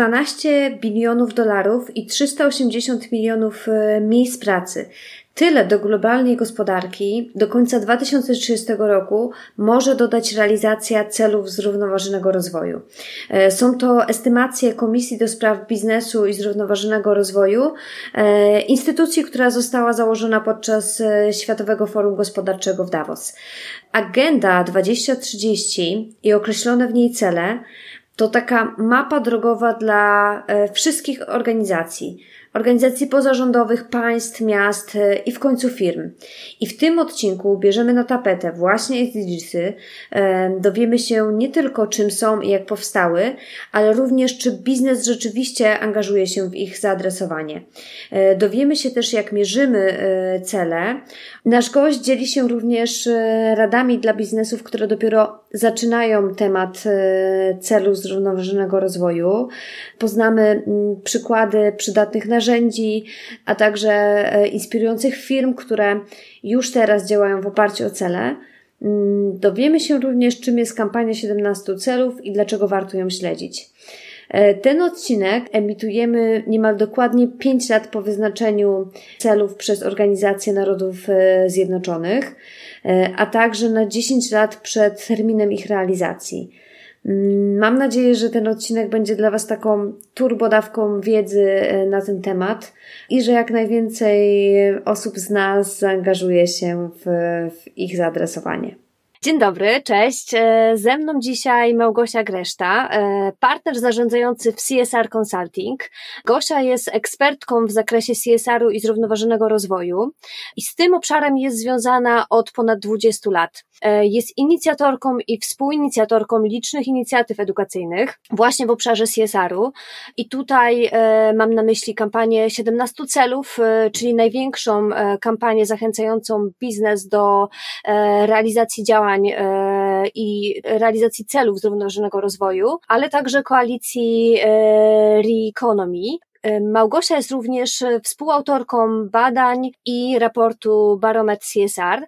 12 bilionów dolarów i 380 milionów e, miejsc pracy. Tyle do globalnej gospodarki do końca 2030 roku może dodać realizacja celów zrównoważonego rozwoju. E, są to estymacje Komisji do Spraw Biznesu i Zrównoważonego Rozwoju, e, instytucji, która została założona podczas Światowego Forum Gospodarczego w Davos. Agenda 2030 i określone w niej cele to taka mapa drogowa dla e, wszystkich organizacji organizacji pozarządowych, państw, miast e, i w końcu firm. I w tym odcinku bierzemy na tapetę właśnie SDGsy. E, dowiemy się nie tylko czym są i jak powstały, ale również czy biznes rzeczywiście angażuje się w ich zaadresowanie. E, dowiemy się też jak mierzymy cele. Nasz gość dzieli się również radami dla biznesów, które dopiero zaczynają temat celu zrównoważonego rozwoju. Poznamy przykłady przydatnych narzędzi, narzędzi, a także e, inspirujących firm, które już teraz działają w oparciu o cele. Mm, dowiemy się również, czym jest kampania 17 celów i dlaczego warto ją śledzić. E, ten odcinek emitujemy niemal dokładnie 5 lat po wyznaczeniu celów przez Organizację Narodów e, Zjednoczonych, a także na 10 lat przed terminem ich realizacji. Mam nadzieję, że ten odcinek będzie dla Was taką turbodawką wiedzy e, na ten temat i że jak najwięcej osób z nas zaangażuje się w, w ich zaadresowanie. Dzień dobry, cześć. E, ze mną dzisiaj Małgosia Greszta, e, partner zarządzający w CSR Consulting. Gosia jest ekspertką w zakresie CSR-u i zrównoważonego rozwoju i z tym obszarem jest związana od ponad 20 lat. E, jest inicjatorką i współinicjatorką licznych inicjatyw edukacyjnych właśnie w obszarze CSR-u i tutaj mam na myśli kampanię 17 celów, czyli największą kampanię zachęcającą biznes do realizacji działań działań e, i realizacji celów zrównoważonego rozwoju, ale także koalicji e, Re-Economy, Małgosia jest również współautorką badań i raportu Barometr CSR.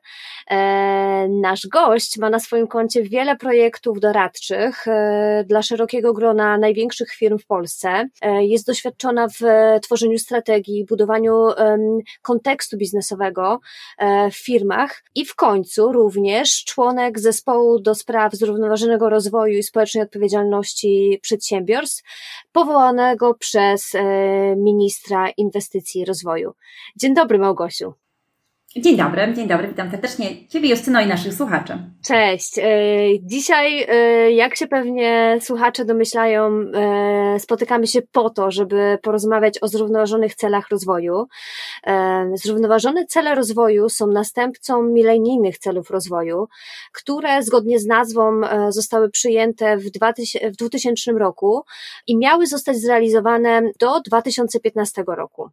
E, nasz gość ma na swoim koncie wiele projektów doradczych e, dla szerokiego grona największych firm w Polsce. E, jest doświadczona w tworzeniu strategii, budowaniu kontekstu biznesowego w firmach i w końcu również członek zespołu do spraw zrównoważonego rozwoju i społecznej odpowiedzialności przedsiębiorstw, powołanego przez ministra inwestycji i rozwoju. Dzień dobry, Małgosiu. Dzień dobry, dzień dobry, witam serdecznie Ciebie, Justyno i naszych słuchaczy. Cześć. E, dzisiaj, e, jak się pewnie słuchacze domyślają, e, spotykamy się po to, żeby porozmawiać o zrównoważonych celach rozwoju. Zrównoważone cele rozwoju są następcą milenijnych celów rozwoju, które zgodnie z nazwą zostały przyjęte w 2000 roku i miały zostać zrealizowane do 2015 roku.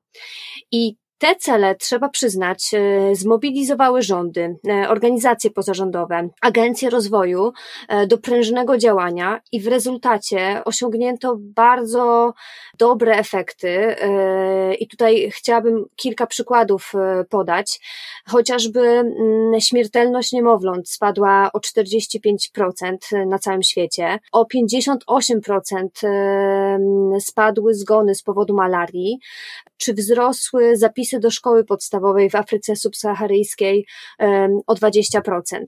I te cele, trzeba przyznać, e, zmobilizowały rządy, e, organizacje pozarządowe, agencje rozwoju e, do prężnego działania i w rezultacie osiągnięto bardzo dobre efekty. I tutaj chciałabym kilka przykładów podać. Chociażby mm, śmiertelność niemowląt spadła o 45% na całym świecie, o 58% spadły zgony z powodu malarii, czy wzrosły zapisy do szkoły podstawowej w Afryce subsaharyjskiej o 20%.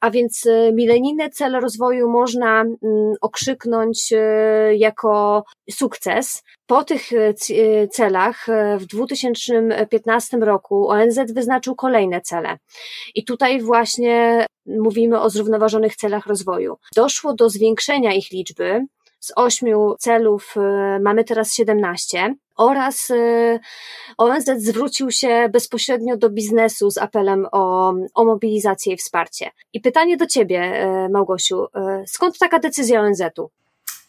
A więc e, milenijne cele rozwoju można mm, okrzyknąć e, jako sukces. Po tych e, celach w 2015 roku ONZ wyznaczył kolejne cele. I tutaj właśnie mówimy o zrównoważonych celach rozwoju. Doszło do zwiększenia ich liczby z ośmiu celów mamy teraz 17 oraz y, ONZ zwrócił się bezpośrednio do biznesu z apelem o, o mobilizację i wsparcie. I pytanie do Ciebie, y, Małgosiu, y, skąd taka decyzja ONZ-u?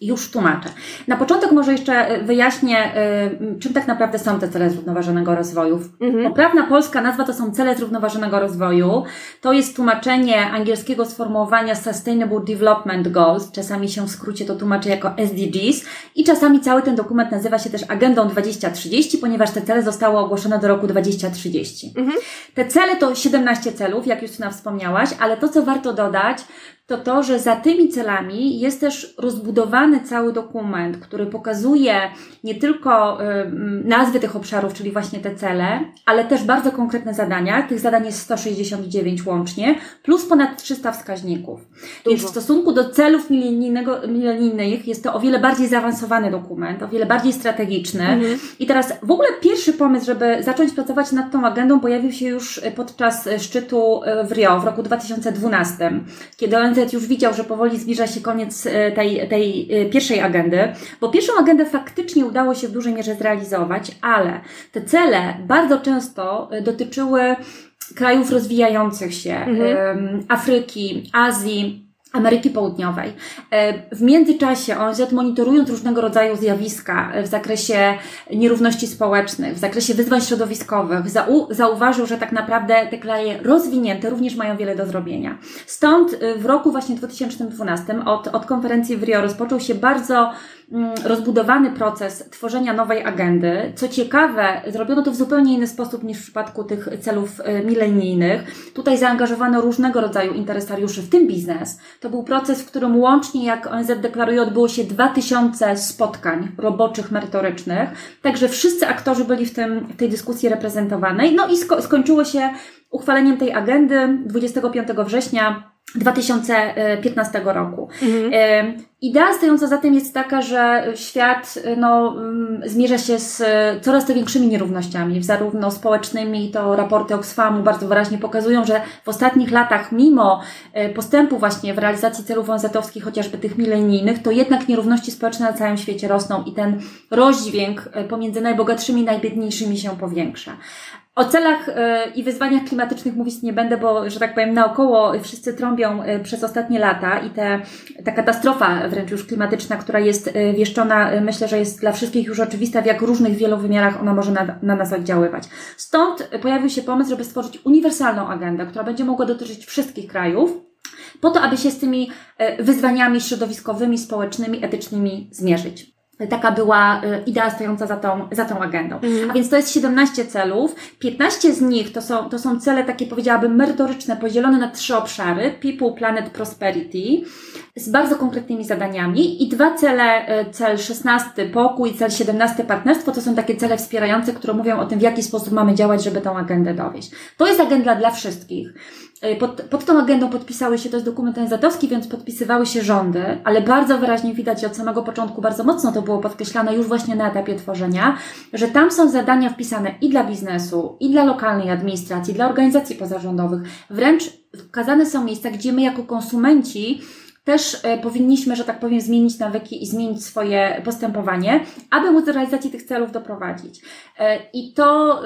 Już tłumaczę. Na początek może jeszcze e, wyjaśnię, e, czym tak naprawdę są te cele zrównoważonego rozwoju. Mhm. Poprawna polska nazwa to są cele zrównoważonego rozwoju. To jest tłumaczenie angielskiego sformułowania Sustainable Development Goals. Czasami się w skrócie to tłumaczy jako SDGs i czasami cały ten dokument nazywa się też Agendą 2030, ponieważ te cele zostały ogłoszone do roku 2030. Mhm. Te cele to 17 celów, jak Justyna wspomniałaś, ale to, co warto dodać, to to, że za tymi celami jest też rozbudowany cały dokument, który pokazuje nie tylko y, nazwy tych obszarów, czyli właśnie te cele, ale też bardzo konkretne zadania. Tych zadań jest 169 łącznie, plus ponad 300 wskaźników. Dużo. Więc w stosunku do celów milenijnych jest to o wiele bardziej zaawansowany dokument, o wiele bardziej strategiczny. Mhm. I teraz w ogóle pierwszy pomysł, żeby zacząć pracować nad tą agendą, pojawił się już podczas szczytu w Rio w roku 2012, kiedy ONZ już widział, że powoli zbliża się koniec e, tej, tej e, pierwszej agendy, bo pierwszą agendę faktycznie udało się w dużej mierze zrealizować, ale te cele bardzo często e, dotyczyły krajów rozwijających się, mhm. Afryki, Azji, Ameryki Południowej. E, w międzyczasie ONZ monitorując różnego rodzaju zjawiska w zakresie nierówności społecznych, w zakresie wyzwań środowiskowych, zauważył, że tak naprawdę te kraje rozwinięte również mają wiele do zrobienia. Stąd e, w roku właśnie 2012 od, od konferencji w Rio rozpoczął się bardzo Mm, rozbudowany proces tworzenia nowej agendy. Co ciekawe, zrobiono to w zupełnie inny sposób niż w przypadku tych celów e, milenijnych. Tutaj zaangażowano różnego rodzaju interesariuszy, w tym biznes. To był proces, w którym łącznie, jak ONZ deklaruje, odbyło się 2000 spotkań roboczych, merytorycznych. Także wszyscy aktorzy byli w, tym, w tej dyskusji reprezentowanej. No i sko skończyło się uchwaleniem tej agendy 25 września 2015 roku. Mhm. Idea stojąca za tym jest taka, że świat no, mm, zmierza się z coraz to większymi nierównościami, zarówno społecznymi, to raporty Oxfamu bardzo wyraźnie pokazują, że w ostatnich latach, mimo e, postępu właśnie w realizacji celów ONZ-owskich, chociażby tych milenijnych, to jednak nierówności społeczne na całym świecie rosną i ten rozdźwięk e, pomiędzy najbogatszymi i najbiedniejszymi się powiększa. O celach e, i wyzwaniach klimatycznych mówić nie będę, bo, że tak powiem, naokoło wszyscy trąbią e, przez ostatnie lata i te, ta katastrofa wręcz już klimatyczna, która jest e, wieszczona, myślę, że jest dla wszystkich już oczywista, w jak różnych wielowymiarach ona może na, na nas oddziaływać. Stąd pojawił się pomysł, żeby stworzyć uniwersalną agendę, która będzie mogła dotyczyć wszystkich krajów, po to, aby się z tymi wyzwaniami środowiskowymi, społecznymi, etycznymi zmierzyć. Taka była y, idea stojąca za tą, za tą agendą. Mhm. A więc to jest 17 celów. 15 z nich to są, to są cele takie, powiedziałabym, merytoryczne, podzielone na trzy obszary: People, Planet, Prosperity, z bardzo konkretnymi zadaniami. I dwa cele, y, cel 16 pokój, cel 17 partnerstwo, to są takie cele wspierające, które mówią o tym, w jaki sposób mamy działać, żeby tą agendę dowieść. To jest agenda dla wszystkich. E, pod, pod tą agendą podpisały się, to jest dokument ONZ-owski, więc podpisywały się rządy, ale bardzo wyraźnie widać od samego początku bardzo mocno to było podkreślane już właśnie na etapie tworzenia, że tam są zadania wpisane i dla biznesu, i dla lokalnej administracji, dla organizacji pozarządowych. Wręcz wskazane są miejsca, gdzie my jako konsumenci też e, powinniśmy, że tak powiem, zmienić nawyki i zmienić swoje postępowanie, aby móc do realizacji tych celów doprowadzić. E, I to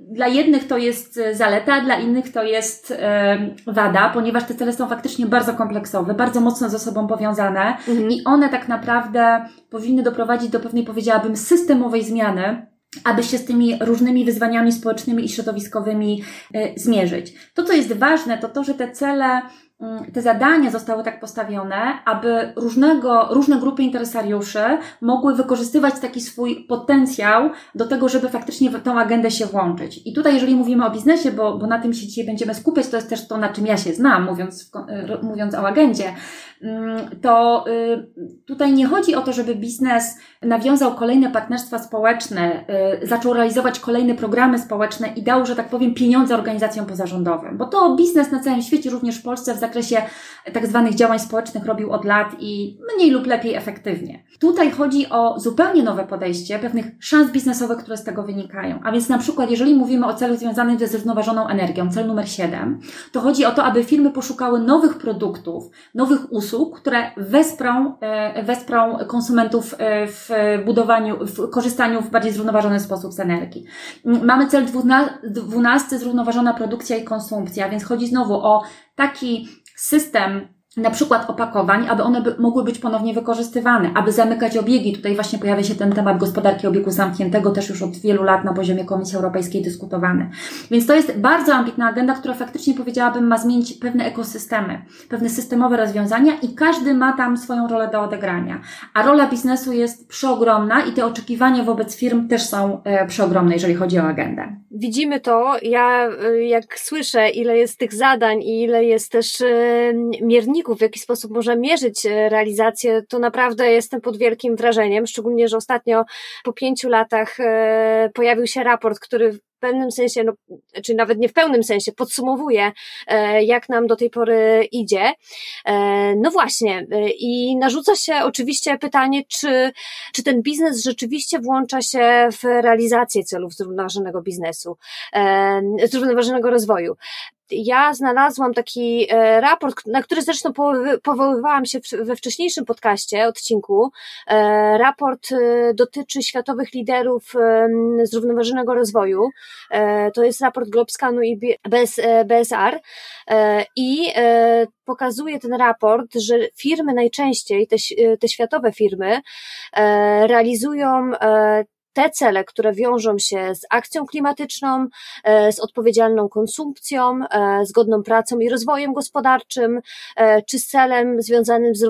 dla jednych to jest e, zaleta, dla innych to jest e, wada, ponieważ te cele są faktycznie bardzo kompleksowe, bardzo mocno ze sobą powiązane mhm. i one tak naprawdę powinny doprowadzić do pewnej, powiedziałabym, systemowej zmiany, aby się z tymi różnymi wyzwaniami społecznymi i środowiskowymi e, zmierzyć. To, co jest ważne, to to, że te cele te zadania zostały tak postawione, aby różnego, różne grupy interesariuszy mogły wykorzystywać taki swój potencjał do tego, żeby faktycznie w tą agendę się włączyć. I tutaj, jeżeli mówimy o biznesie, bo, bo na tym się dzisiaj będziemy skupiać, to jest też to, na czym ja się znam, mówiąc, mówiąc o agendzie, mm, to y, tutaj nie chodzi o to, żeby biznes nawiązał kolejne partnerstwa społeczne, y, zaczął realizować kolejne programy społeczne i dał, że tak powiem, pieniądze organizacjom pozarządowym, bo to biznes na całym świecie, również w Polsce, w zakresie tak zwanych działań społecznych robił od lat i mniej lub lepiej efektywnie. Tutaj chodzi o zupełnie nowe podejście pewnych szans biznesowych, które z tego wynikają. A więc na przykład, jeżeli mówimy o celu związanym ze zrównoważoną energią, cel numer 7, to chodzi o to, aby firmy poszukały nowych produktów, nowych usług, które wesprą, e, wesprą konsumentów e, w budowaniu, w korzystaniu w bardziej zrównoważony sposób z energii. Mamy cel 12, zrównoważona produkcja i konsumpcja, więc chodzi znowu o taki system na przykład opakowań, aby one by, mogły być ponownie wykorzystywane, aby zamykać obiegi. Tutaj właśnie pojawia się ten temat gospodarki obiegu zamkniętego, też już od wielu lat na poziomie Komisji Europejskiej dyskutowany. Więc to jest bardzo ambitna agenda, która faktycznie powiedziałabym ma zmienić pewne ekosystemy, pewne systemowe rozwiązania i każdy ma tam swoją rolę do odegrania. A rola biznesu jest przeogromna i te oczekiwania wobec firm też są e, przeogromne, jeżeli chodzi o agendę. Widzimy to. Ja e, jak słyszę, ile jest tych zadań i ile jest też e, mierników, w jaki sposób można mierzyć e, realizację, to naprawdę jestem pod wielkim wrażeniem, szczególnie, że ostatnio po pięciu latach e, pojawił się raport, który w pewnym sensie, no, czy nawet nie w pełnym sensie, podsumowuje, e, jak nam do tej pory idzie. No właśnie, i narzuca się oczywiście pytanie, czy, czy ten biznes rzeczywiście włącza się w realizację celów zrównoważonego biznesu, zrównoważonego rozwoju ja znalazłam taki e, raport, na który zresztą powoływałam się we wcześniejszym podcaście, odcinku. E, raport e, dotyczy światowych liderów zrównoważonego rozwoju. To jest raport Globskanu i BSR i pokazuje ten raport, że firmy najczęściej, te, te światowe firmy, realizują te cele, które wiążą się z akcją klimatyczną, e, z odpowiedzialną konsumpcją, e, zgodną pracą i rozwojem gospodarczym, e, czy z celem związanym z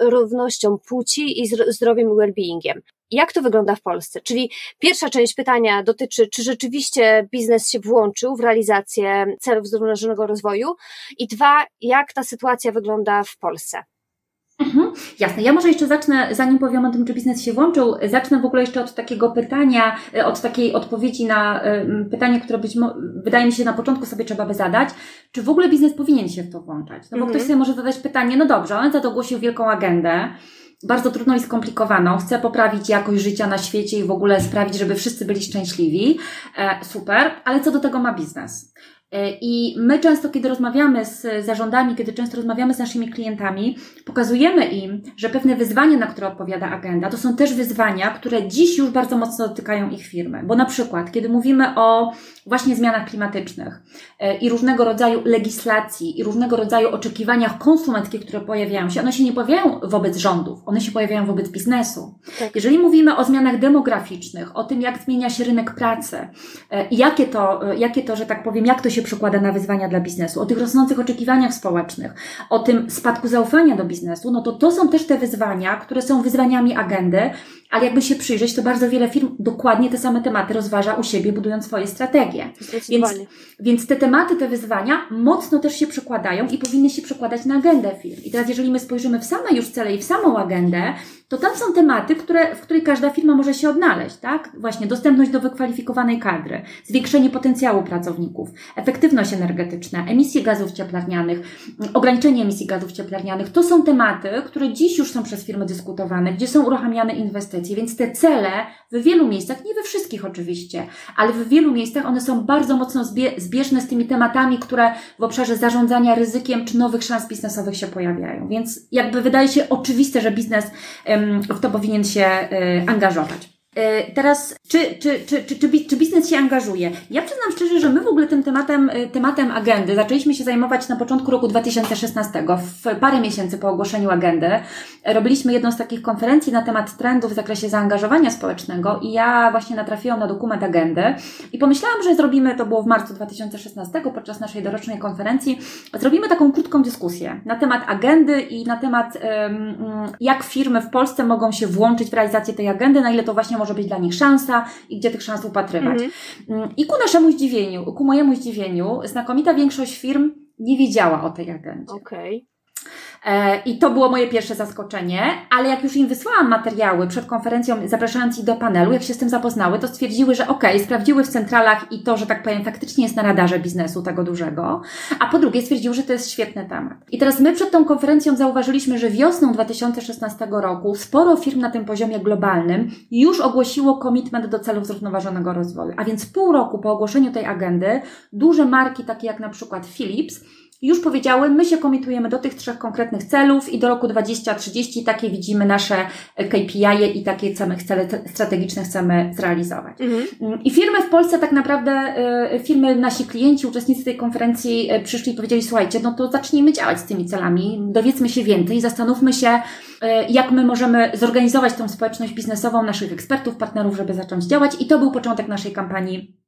równością płci i zdrowiem i well-beingiem. Jak to wygląda w Polsce? Czyli pierwsza część pytania dotyczy, czy rzeczywiście biznes się włączył w realizację celów zrównoważonego rozwoju i dwa, jak ta sytuacja wygląda w Polsce? Mhm, jasne. Ja może jeszcze zacznę, zanim powiem o tym, czy biznes się włączył, zacznę w ogóle jeszcze od takiego pytania, e, od takiej odpowiedzi na pytanie, które być wydaje mi się na początku sobie trzeba by zadać. Czy w ogóle biznes powinien się w to włączać? No bo mhm. ktoś sobie może zadać pytanie, no dobrze, on za to ogłosił wielką agendę, bardzo trudną i skomplikowaną, chce poprawić jakość życia na świecie i w ogóle sprawić, żeby wszyscy byli szczęśliwi. E, super, ale co do tego ma biznes? E, I my często, kiedy rozmawiamy z zarządami, kiedy często rozmawiamy z naszymi klientami, pokazujemy im, że pewne wyzwania, na które odpowiada agenda, to są też wyzwania, które dziś już bardzo mocno dotykają ich firmy. Bo na przykład, kiedy mówimy o właśnie zmianach klimatycznych e, i różnego rodzaju legislacji i różnego rodzaju oczekiwaniach konsumenckich, które pojawiają się, one się nie pojawiają wobec rządów, one się pojawiają wobec biznesu. Tak. Jeżeli mówimy o zmianach demograficznych, o tym, jak zmienia się rynek pracy, e, jakie to, jakie to, że tak powiem, jak to się się przekłada na wyzwania dla biznesu, o tych rosnących oczekiwaniach społecznych, o tym spadku zaufania do biznesu, no to to są też te wyzwania, które są wyzwaniami agendy, ale jakby się przyjrzeć, to bardzo wiele firm dokładnie te same tematy rozważa u siebie, budując swoje strategie. Więc, więc te tematy, te wyzwania mocno też się przekładają i powinny się przekładać na agendę firm. I teraz, jeżeli my spojrzymy w same już cele i w samą agendę, to tam są tematy, które, w których każda firma może się odnaleźć, tak? Właśnie dostępność do wykwalifikowanej kadry, zwiększenie potencjału pracowników, efektywność energetyczna, emisje gazów cieplarnianych, ograniczenie emisji gazów cieplarnianych. To są tematy, które dziś już są przez firmy dyskutowane, gdzie są uruchamiane inwestycje, więc te cele w wielu miejscach, nie we wszystkich oczywiście, ale w wielu miejscach one są bardzo mocno zbieżne z tymi tematami, które w obszarze zarządzania ryzykiem czy nowych szans biznesowych się pojawiają. Więc jakby wydaje się oczywiste, że biznes w to powinien się e, angażować. E, teraz, czy, czy, czy, czy, czy, biznes się angażuje? Ja przyznam szczerze, że my w ogóle tym tematem, e, tematem agendy zaczęliśmy się zajmować na początku roku 2016, w parę miesięcy po ogłoszeniu agendy. Robiliśmy jedną z takich konferencji na temat trendów w zakresie zaangażowania społecznego i ja właśnie natrafiłam na dokument agendy i pomyślałam, że zrobimy, to było w marcu 2016, podczas naszej dorocznej konferencji, zrobimy taką krótką dyskusję na temat agendy i na temat, jak firmy w Polsce mogą się włączyć w realizację tej agendy, na ile to właśnie może być dla nich szansa i gdzie tych szans upatrywać. Mhm. Mm, I ku naszemu zdziwieniu, ku mojemu zdziwieniu, znakomita większość firm nie wiedziała o tej agendzie. Okay. E, I to było moje pierwsze zaskoczenie, ale jak już im wysłałam materiały przed konferencją, zapraszając ich do panelu, jak się z tym zapoznały, to stwierdziły, że okej, okay, sprawdziły w centralach i to, że tak powiem, faktycznie jest na radarze biznesu tego dużego, a po drugie stwierdziły, że to jest świetny temat. I teraz my przed tą konferencją zauważyliśmy, że wiosną 2016 roku sporo firm na tym poziomie globalnym już ogłosiło komitment do celów zrównoważonego rozwoju. A więc pół roku po ogłoszeniu tej agendy, duże marki takie jak na przykład Philips, już powiedziały, my się komitujemy do tych trzech konkretnych celów i do roku 2030 takie widzimy nasze KPI -e i takie cele strategiczne chcemy zrealizować. Mhm. Mm, I firmy w Polsce tak naprawdę, e, firmy, nasi klienci, uczestnicy tej konferencji e, przyszli i powiedzieli, słuchajcie, no to zacznijmy działać z tymi celami, dowiedzmy się więcej, zastanówmy się, e, jak my możemy zorganizować tą społeczność biznesową naszych ekspertów, partnerów, żeby zacząć działać i to był początek naszej kampanii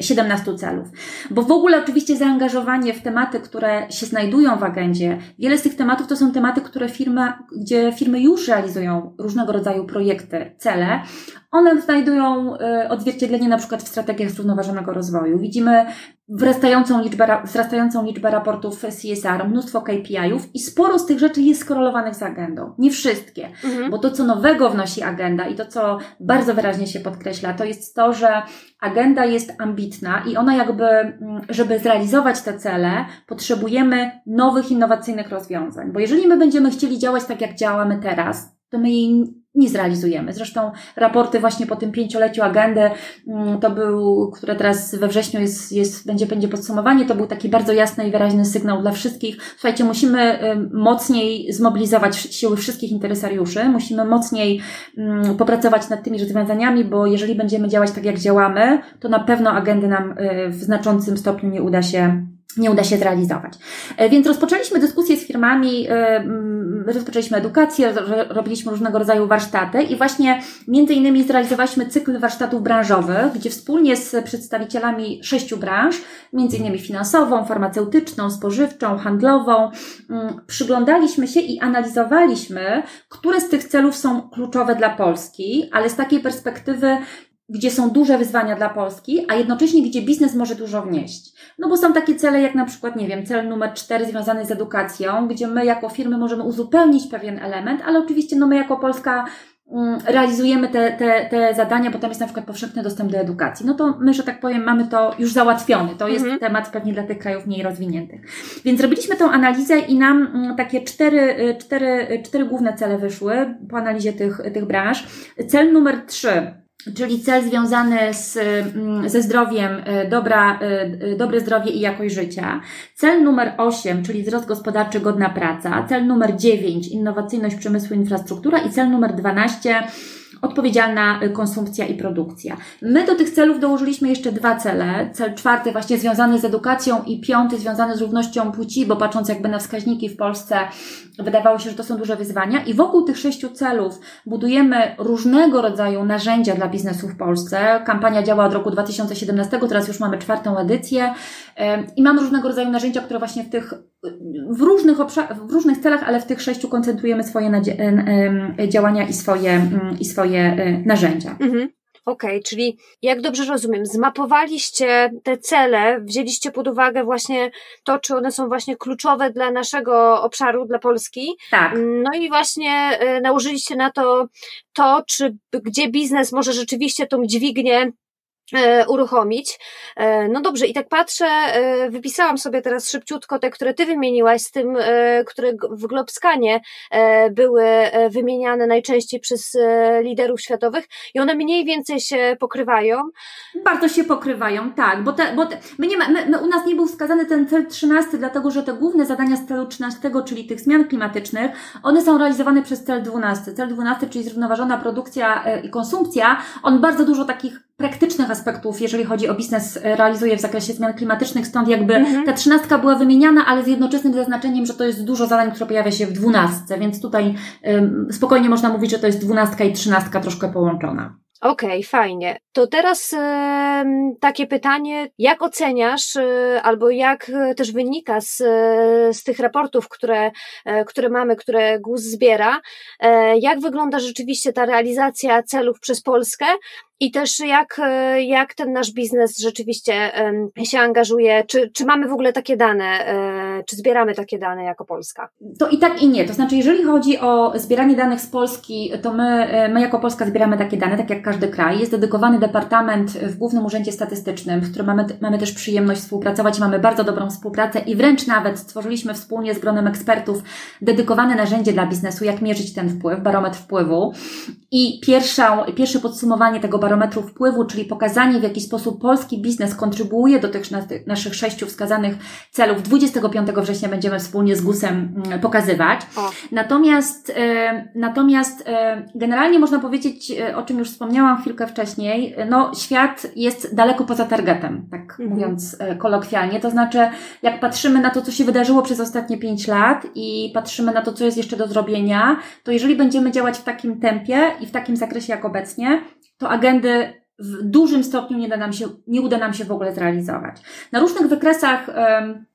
17 celów. Bo w ogóle oczywiście zaangażowanie w tematy, które się znajdują w agendzie, wiele z tych tematów to są tematy, które firmy, gdzie firmy już realizują różnego rodzaju projekty, cele, one znajdują e, odzwierciedlenie na przykład w strategiach zrównoważonego rozwoju. Widzimy wzrastającą liczbę, wzrastającą liczbę raportów CSR, mnóstwo KPI-ów i sporo z tych rzeczy jest skorelowanych z agendą. Nie wszystkie, mhm. bo to, co nowego wnosi agenda i to, co bardzo wyraźnie się podkreśla, to jest to, że agenda jest ambitna i ona jakby, mm, żeby zrealizować te cele, potrzebujemy nowych, innowacyjnych rozwiązań. Bo jeżeli my będziemy chcieli działać tak, jak działamy teraz, to my jej nie zrealizujemy. Zresztą raporty właśnie po tym pięcioleciu agendy, mm, to był, które teraz we wrześniu jest, jest, będzie, będzie podsumowanie, to był taki bardzo jasny i wyraźny sygnał dla wszystkich. Słuchajcie, musimy mocniej zmobilizować siły wszystkich interesariuszy, musimy mocniej mm, popracować nad tymi rozwiązaniami, bo jeżeli będziemy działać tak, jak działamy, to na pewno agendy nam y, w znaczącym stopniu nie uda się nie uda się zrealizować. E, więc rozpoczęliśmy dyskusję z firmami, e, mm, rozpoczęliśmy edukację, robiliśmy różnego rodzaju warsztaty i właśnie między innymi zrealizowaliśmy cykl warsztatów branżowych, gdzie wspólnie z przedstawicielami sześciu branż, między innymi finansową, farmaceutyczną, spożywczą, handlową, mm, przyglądaliśmy się i analizowaliśmy, które z tych celów są kluczowe dla Polski, ale z takiej perspektywy gdzie są duże wyzwania dla Polski, a jednocześnie gdzie biznes może dużo wnieść. No bo są takie cele jak na przykład, nie wiem, cel numer cztery związany z edukacją, gdzie my jako firmy możemy uzupełnić pewien element, ale oczywiście no my jako Polska mm, realizujemy te, te, te zadania, bo tam jest na przykład powszechny dostęp do edukacji. No to my, że tak powiem, mamy to już załatwione. To jest mhm. temat pewnie dla tych krajów mniej rozwiniętych. Więc zrobiliśmy tą analizę i nam mm, takie cztery, y, cztery, y, cztery główne cele wyszły po analizie tych, tych branż. Cel numer trzy czyli cel związany z, mm, ze zdrowiem, e, dobra, e, e, dobre zdrowie i jakość życia. Cel numer 8, czyli wzrost gospodarczy, godna praca. Cel numer 9, innowacyjność przemysłu, infrastruktura i cel numer 12, odpowiedzialna y, konsumpcja i produkcja. My do tych celów dołożyliśmy jeszcze dwa cele. Cel czwarty właśnie związany z edukacją i piąty związany z równością płci, bo patrząc jakby na wskaźniki w Polsce, wydawało się, że to są duże wyzwania. I wokół tych sześciu celów budujemy różnego rodzaju narzędzia dla biznesu w Polsce. Kampania działa od roku 2017, teraz już mamy czwartą edycję i mamy różnego rodzaju narzędzia, które właśnie w tych w różnych, obszar, w różnych celach, ale w tych sześciu koncentrujemy swoje działania i swoje, mm, i swoje e, narzędzia. Mhm. Okej, okay, czyli jak dobrze rozumiem, zmapowaliście te cele, wzięliście pod uwagę właśnie to, czy one są właśnie kluczowe dla naszego obszaru, dla Polski. Tak. No i właśnie y, nałożyliście na to to, czy gdzie biznes może rzeczywiście tą dźwignię uruchomić. E, no dobrze, i tak patrzę, e, wypisałam sobie teraz szybciutko te, które ty wymieniłaś, z tym, które w Globskanie były wymieniane najczęściej przez liderów światowych i one mniej więcej się pokrywają. Bardzo się pokrywają, tak, bo, te, bo te, my nie ma, my, my, u nas nie był wskazany ten cel 13, dlatego że te główne zadania z celu 13, czyli tych zmian klimatycznych, one są realizowane przez cel 12. Cel 12, czyli zrównoważona produkcja i konsumpcja, on bardzo dużo takich praktycznych aspektów, jeżeli chodzi o biznes, e, realizuje w zakresie zmian klimatycznych, stąd jakby mhm. ta trzynastka była wymieniana, ale z jednoczesnym zaznaczeniem, że to jest dużo zadań, które pojawia się w dwunastce, więc tutaj um, spokojnie można mówić, że to jest dwunastka i trzynastka troszkę połączona. Okej, okay, fajnie. To teraz takie pytanie, jak oceniasz, y, albo jak y, też wynika z, z tych raportów, które, które mamy, które GUS zbiera, jak wygląda rzeczywiście ta realizacja celów przez Polskę I też jak, e, jak ten nasz biznes rzeczywiście się angażuje, czy, czy mamy w ogóle takie dane, e, czy zbieramy takie dane jako Polska? To i tak i nie. To znaczy, jeżeli chodzi o zbieranie danych z Polski, to my, e, my jako Polska zbieramy takie dane, tak jak każdy kraj. Jest dedykowany departament w Głównym Urzędzie Statystycznym, w którym mamy, mamy też przyjemność współpracować, mamy bardzo dobrą współpracę i wręcz nawet stworzyliśmy wspólnie z gronem ekspertów dedykowane narzędzie dla biznesu, jak mierzyć ten wpływ, barometr wpływu. I pierwsza, pierwsze podsumowanie tego barometru wpływu, czyli pokazanie, w jaki sposób polski biznes kontrybuuje do tych naszych sześciu wskazanych celów. 25 września będziemy wspólnie z GUS-em mm, pokazywać. Natomiast, e, natomiast e, generalnie można powiedzieć, e, o czym już wspomniałam chwilkę wcześniej, no świat jest daleko poza targetem, tak mhm. mówiąc kolokwialnie. To znaczy, jak patrzymy na to, co się wydarzyło przez ostatnie pięć lat i patrzymy na to, co jest jeszcze do zrobienia, to jeżeli będziemy działać w takim tempie i w takim zakresie jak obecnie, to agendy w dużym stopniu nie, da nam się, nie uda nam się w ogóle zrealizować. Na różnych wykresach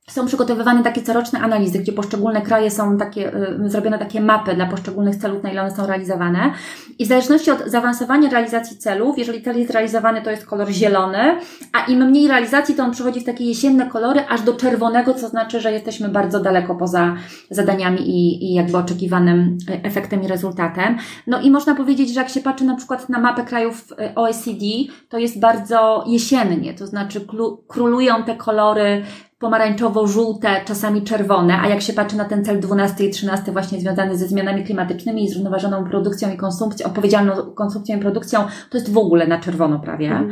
są przygotowywane takie coroczne analizy, gdzie poszczególne kraje są takie, y, zrobione takie mapy dla poszczególnych celów, na ile one są realizowane. I w zależności od zaawansowania realizacji celów, jeżeli cel jest realizowany, to jest kolor zielony, a im mniej realizacji, to on przechodzi w takie jesienne kolory, aż do czerwonego, co znaczy, że jesteśmy bardzo daleko poza zadaniami i, i jakby oczekiwanym y, efektem i rezultatem. No i można powiedzieć, że jak się patrzy na przykład na mapę krajów y, OECD, to jest bardzo jesiennie, to znaczy królują te kolory pomarańczowo-żółte, czasami czerwone, a jak się patrzy na ten cel 12 i 13 właśnie związany ze zmianami klimatycznymi i zrównoważoną produkcją i konsumpcją, odpowiedzialną konsumpcją i produkcją, to jest w ogóle na czerwono prawie. Mm.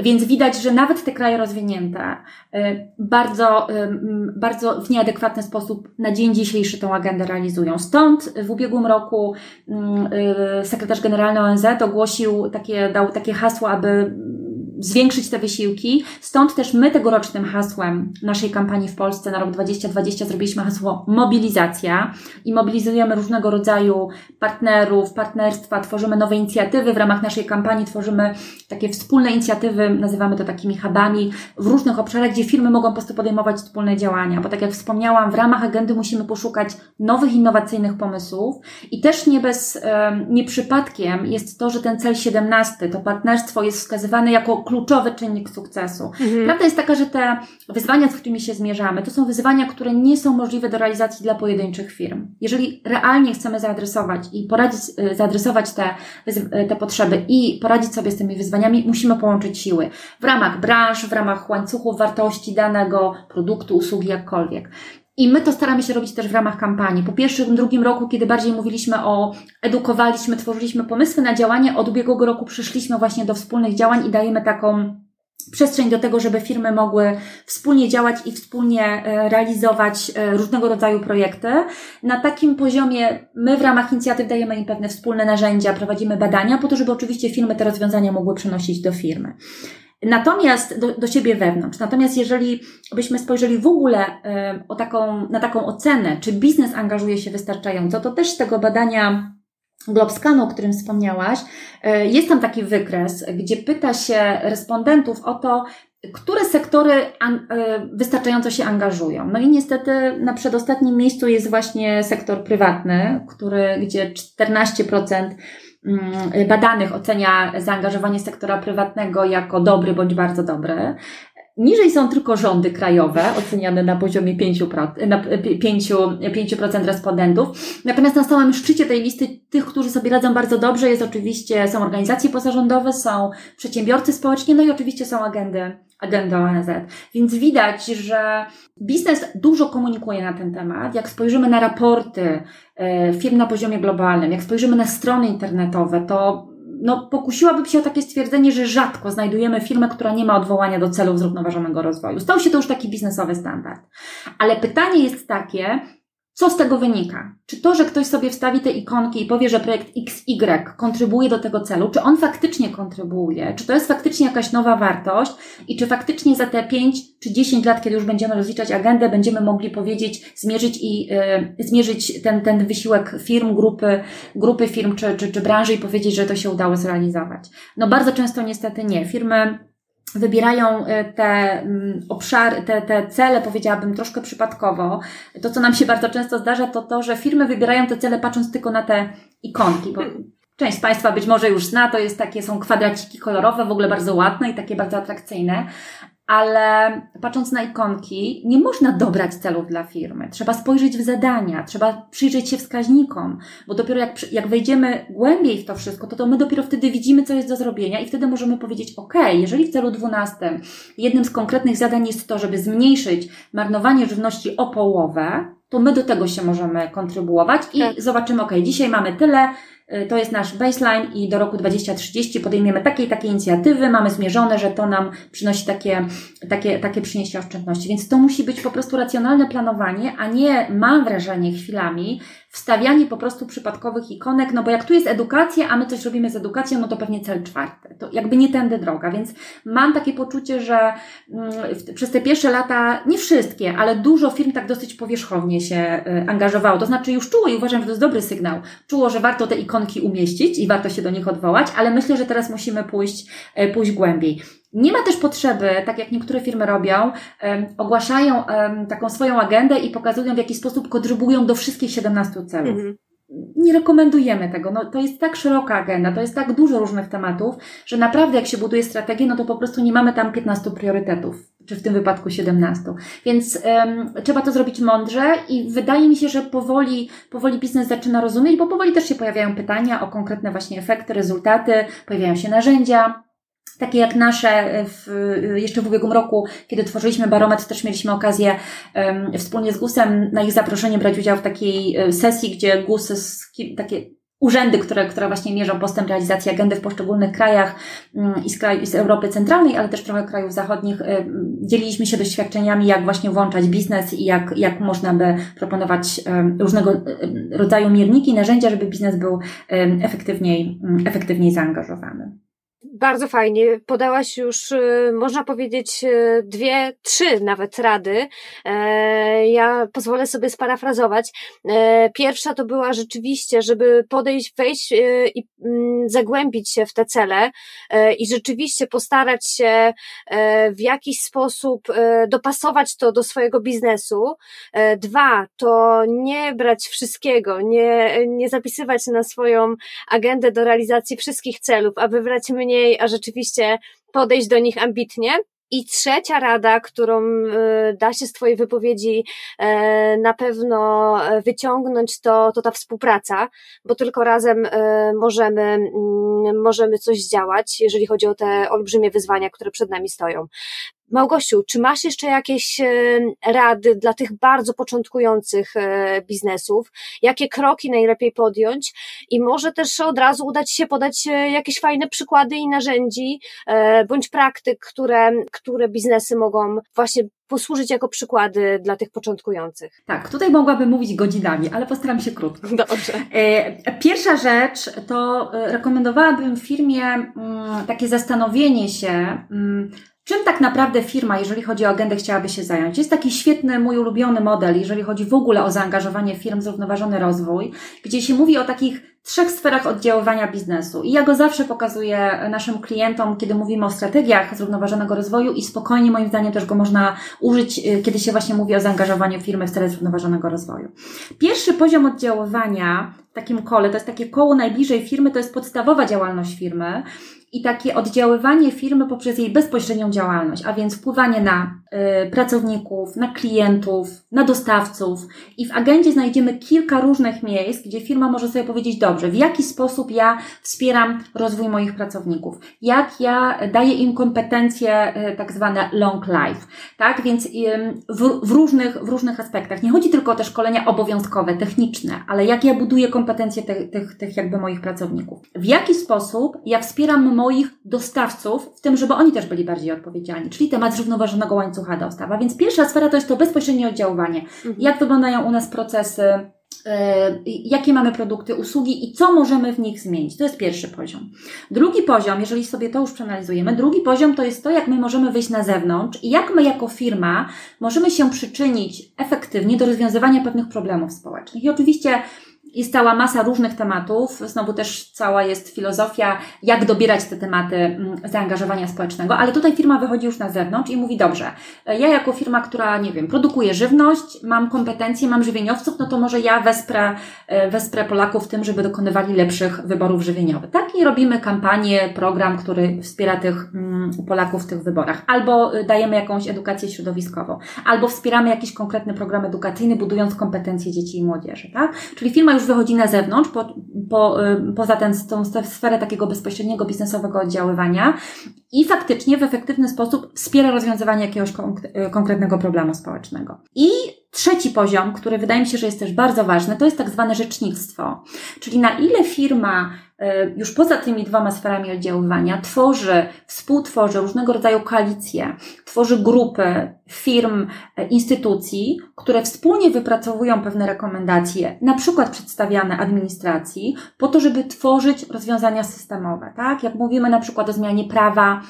Więc widać, że nawet te kraje rozwinięte y, bardzo, bardzo w nieadekwatny sposób na dzień dzisiejszy tą agendę realizują. Stąd w ubiegłym roku y, sekretarz generalny ONZ ogłosił takie, dał takie hasło, aby zwiększyć te wysiłki. Stąd też my tegorocznym hasłem naszej kampanii w Polsce na rok 2020 zrobiliśmy hasło mobilizacja i mobilizujemy różnego rodzaju partnerów, partnerstwa, tworzymy nowe inicjatywy. W ramach naszej kampanii, tworzymy takie wspólne inicjatywy, nazywamy to takimi hubami w różnych obszarach, gdzie firmy mogą po prostu podejmować wspólne działania, bo tak jak wspomniałam, w ramach agendy musimy poszukać nowych, innowacyjnych pomysłów. I też nie bez, nie przypadkiem jest to, że ten cel 17, to partnerstwo jest wskazywane jako kluczowy czynnik sukcesu. Mhm. Prawda jest taka, że te wyzwania, z którymi się zmierzamy, to są wyzwania, które nie są możliwe do realizacji dla pojedynczych firm. Jeżeli realnie chcemy zaadresować i poradzić, y, zaadresować te, y, te potrzeby i poradzić sobie z tymi wyzwaniami, musimy połączyć siły w ramach branż, w ramach łańcuchów wartości danego produktu, usługi, jakkolwiek. I my to staramy się robić też w ramach kampanii. Po pierwszym, drugim roku, kiedy bardziej mówiliśmy o, edukowaliśmy, tworzyliśmy pomysły na działanie, od ubiegłego roku przeszliśmy właśnie do wspólnych działań i dajemy taką przestrzeń do tego, żeby firmy mogły wspólnie działać i wspólnie e, realizować e, różnego rodzaju projekty. Na takim poziomie my w ramach inicjatyw dajemy im pewne wspólne narzędzia, prowadzimy badania po to, żeby oczywiście firmy te rozwiązania mogły przenosić do firmy. Natomiast do, do siebie wewnątrz. Natomiast jeżeli byśmy spojrzeli w ogóle o taką, na taką ocenę, czy biznes angażuje się wystarczająco, to też z tego badania Globscanu, o którym wspomniałaś, y, jest tam taki wykres, gdzie pyta się respondentów o to, które sektory y, wystarczająco się angażują. No i niestety na przedostatnim miejscu jest właśnie sektor prywatny, który, gdzie 14% Mm, badanych ocenia zaangażowanie sektora prywatnego jako dobry bądź bardzo dobry. Niżej są tylko rządy krajowe, oceniane na poziomie 5%, na 5, 5% respondentów. Natomiast na samym szczycie tej listy tych, którzy sobie radzą bardzo dobrze, jest oczywiście, są organizacje pozarządowe, są przedsiębiorcy społeczni, no i oczywiście są agendy, agendy ONZ. Więc widać, że biznes dużo komunikuje na ten temat. Jak spojrzymy na raporty e, firm na poziomie globalnym, jak spojrzymy na strony internetowe, to no, pokusiłabym się o takie stwierdzenie, że rzadko znajdujemy firmę, która nie ma odwołania do celów zrównoważonego rozwoju. Stał się to już taki biznesowy standard. Ale pytanie jest takie, co z tego wynika? Czy to, że ktoś sobie wstawi te ikonki i powie, że projekt XY kontrybuje do tego celu, czy on faktycznie kontrybuje? Czy to jest faktycznie jakaś nowa wartość? I czy faktycznie za te 5 czy 10 lat, kiedy już będziemy rozliczać agendę, będziemy mogli powiedzieć, zmierzyć i yy, zmierzyć ten, ten wysiłek firm, grupy, grupy firm czy, czy, czy branży i powiedzieć, że to się udało zrealizować? No bardzo często niestety nie. Firmy wybierają e, te mm, obszary, te, te cele, powiedziałabym, troszkę przypadkowo. To, co nam się bardzo często zdarza, to to, że firmy wybierają te cele patrząc tylko na te ikonki, bo część z Państwa być może już zna, to jest takie, są kwadraciki kolorowe, w ogóle bardzo ładne i takie bardzo atrakcyjne, ale patrząc na ikonki, nie można dobrać celów dla firmy. Trzeba spojrzeć w zadania, trzeba przyjrzeć się wskaźnikom, bo dopiero jak, jak wejdziemy głębiej w to wszystko, to, to my dopiero wtedy widzimy, co jest do zrobienia i wtedy możemy powiedzieć, ok, jeżeli w celu 12 jednym z konkretnych zadań jest to, żeby zmniejszyć marnowanie żywności o połowę, to my do tego się możemy kontrybuować i tak. zobaczymy, ok, dzisiaj mamy tyle, to jest nasz baseline i do roku 2030 podejmiemy takie i takie inicjatywy, mamy zmierzone, że to nam przynosi takie, takie, takie przyniesie oszczędności. Więc to musi być po prostu racjonalne planowanie, a nie mam wrażenie chwilami, wstawianie po prostu przypadkowych ikonek, no bo jak tu jest edukacja, a my coś robimy z edukacją, no to pewnie cel czwarty. To jakby nie tędy droga, więc mam takie poczucie, że mm, przez te pierwsze lata, nie wszystkie, ale dużo firm tak dosyć powierzchownie się y, angażowało. To znaczy już czuło i uważam, że to jest dobry sygnał. Czuło, że warto te ikonki umieścić i warto się do nich odwołać, ale myślę, że teraz musimy pójść, y, pójść głębiej. Nie ma też potrzeby, tak jak niektóre firmy robią, ogłaszają taką swoją agendę i pokazują, w jaki sposób kontrybują do wszystkich 17 celów. Mhm. Nie rekomendujemy tego. No, to jest tak szeroka agenda, to jest tak dużo różnych tematów, że naprawdę jak się buduje strategię, no to po prostu nie mamy tam 15 priorytetów, czy w tym wypadku 17. Więc um, trzeba to zrobić mądrze i wydaje mi się, że powoli, powoli biznes zaczyna rozumieć, bo powoli też się pojawiają pytania o konkretne właśnie efekty, rezultaty, pojawiają się narzędzia, takie jak nasze w, jeszcze w ubiegłym roku, kiedy tworzyliśmy barometr, też mieliśmy okazję um, wspólnie z GUS-em na ich zaproszenie brać udział w takiej e, sesji, gdzie GUS, takie urzędy, które, które właśnie mierzą postęp realizacji agendy w poszczególnych krajach um, i z, kraj, z Europy Centralnej, ale też trochę krajów zachodnich, dzieliliśmy się doświadczeniami, jak właśnie włączać biznes i jak, jak można by proponować różnego rodzaju mierniki, narzędzia, żeby biznes był efektywniej, efektywniej zaangażowany. Bardzo fajnie. Podałaś już, y, można powiedzieć, y, dwie, trzy nawet rady. E, ja pozwolę sobie sparafrazować. E, pierwsza to była rzeczywiście, żeby podejść, wejść y, i mm, zagłębić się w te cele e, i rzeczywiście postarać się w jakiś sposób dopasować to do swojego biznesu. Dwa, to nie brać wszystkiego, nie, nie zapisywać na swoją agendę do realizacji wszystkich celów, a wybrać mniej a rzeczywiście podejść do nich ambitnie. I trzecia rada, którą y, da się z Twojej wypowiedzi e, na pewno wyciągnąć, to, to ta współpraca, bo tylko razem możemy, mm, możemy coś zdziałać, jeżeli chodzi o te olbrzymie wyzwania, które przed nami stoją. Małgosiu, czy masz jeszcze jakieś e, rady dla tych bardzo początkujących e, biznesów? Jakie kroki najlepiej podjąć? I może też od razu udać się podać e, jakieś fajne przykłady i narzędzi, bądź praktyk, które, które biznesy mogą właśnie posłużyć jako przykłady dla tych początkujących. Tak, tutaj mogłabym mówić godzinami, ale postaram się krótko. Dobrze. Pierwsza rzecz to rekomendowałabym firmie mm, takie zastanowienie się, mm, Czym tak naprawdę firma, jeżeli chodzi o agendę, chciałaby się zająć? Jest taki świetny, mój ulubiony model, jeżeli chodzi w ogóle o zaangażowanie firm, zrównoważony rozwój, gdzie się mówi o takich trzech sferach oddziaływania biznesu. I ja go zawsze pokazuję naszym klientom, kiedy mówimy o strategiach zrównoważonego rozwoju i spokojnie moim zdaniem też go można użyć, y, kiedy się właśnie mówi o zaangażowaniu firmy w cele zrównoważonego rozwoju. Pierwszy poziom oddziaływania w takim kole, to jest takie koło najbliżej firmy, to jest podstawowa działalność firmy i takie oddziaływanie firmy poprzez jej bezpośrednią działalność, a więc wpływanie na y, pracowników, na klientów, na dostawców. I w agendzie znajdziemy kilka różnych miejsc, gdzie firma może sobie powiedzieć, dobrze, w jaki sposób ja wspieram rozwój moich pracowników, jak ja daję im kompetencje y, tak zwane long life, tak? Więc y, w, w, różnych, w różnych aspektach. Nie chodzi tylko o te szkolenia obowiązkowe, techniczne, ale jak ja buduję kompetencje tych, tych, tych jakby moich pracowników. W jaki sposób ja wspieram moich dostawców w tym, żeby oni też byli bardziej odpowiedzialni, czyli temat zrównoważonego łańcucha dostaw. A więc pierwsza sfera to jest to bezpośrednie oddziaływanie. Mhm. Jak wyglądają u nas procesy, yy, jakie mamy produkty, usługi i co możemy w nich zmienić. To jest pierwszy poziom. Drugi poziom, jeżeli sobie to już przeanalizujemy, drugi poziom to jest to, jak my możemy wyjść na zewnątrz i jak my jako firma możemy się przyczynić efektywnie do rozwiązywania pewnych problemów społecznych. I oczywiście jest cała masa różnych tematów. Znowu też cała jest filozofia, jak dobierać te tematy mm, zaangażowania społecznego, ale tutaj firma wychodzi już na zewnątrz i mówi, dobrze, ja jako firma, która, nie wiem, produkuje żywność, mam kompetencje, mam żywieniowców, no to może ja wesprę, e, wesprę Polaków w tym, żeby dokonywali lepszych wyborów żywieniowych. Tak i robimy kampanię, program, który wspiera tych mm, Polaków w tych wyborach. Albo y, dajemy jakąś edukację środowiskową, albo wspieramy jakiś konkretny program edukacyjny, budując kompetencje dzieci i młodzieży, tak? Czyli firma już wychodzi na zewnątrz, po, po, poza tę sferę takiego bezpośredniego biznesowego oddziaływania i faktycznie w efektywny sposób wspiera rozwiązywanie jakiegoś y, konkretnego problemu społecznego. I Trzeci poziom, który wydaje mi się, że jest też bardzo ważny, to jest tak zwane rzecznictwo. Czyli na ile firma już poza tymi dwoma sferami oddziaływania tworzy, współtworzy różnego rodzaju koalicje, tworzy grupy firm, e, instytucji, które wspólnie wypracowują pewne rekomendacje, na przykład przedstawiane administracji, po to, żeby tworzyć rozwiązania systemowe, tak? Jak mówimy na przykład o zmianie prawa,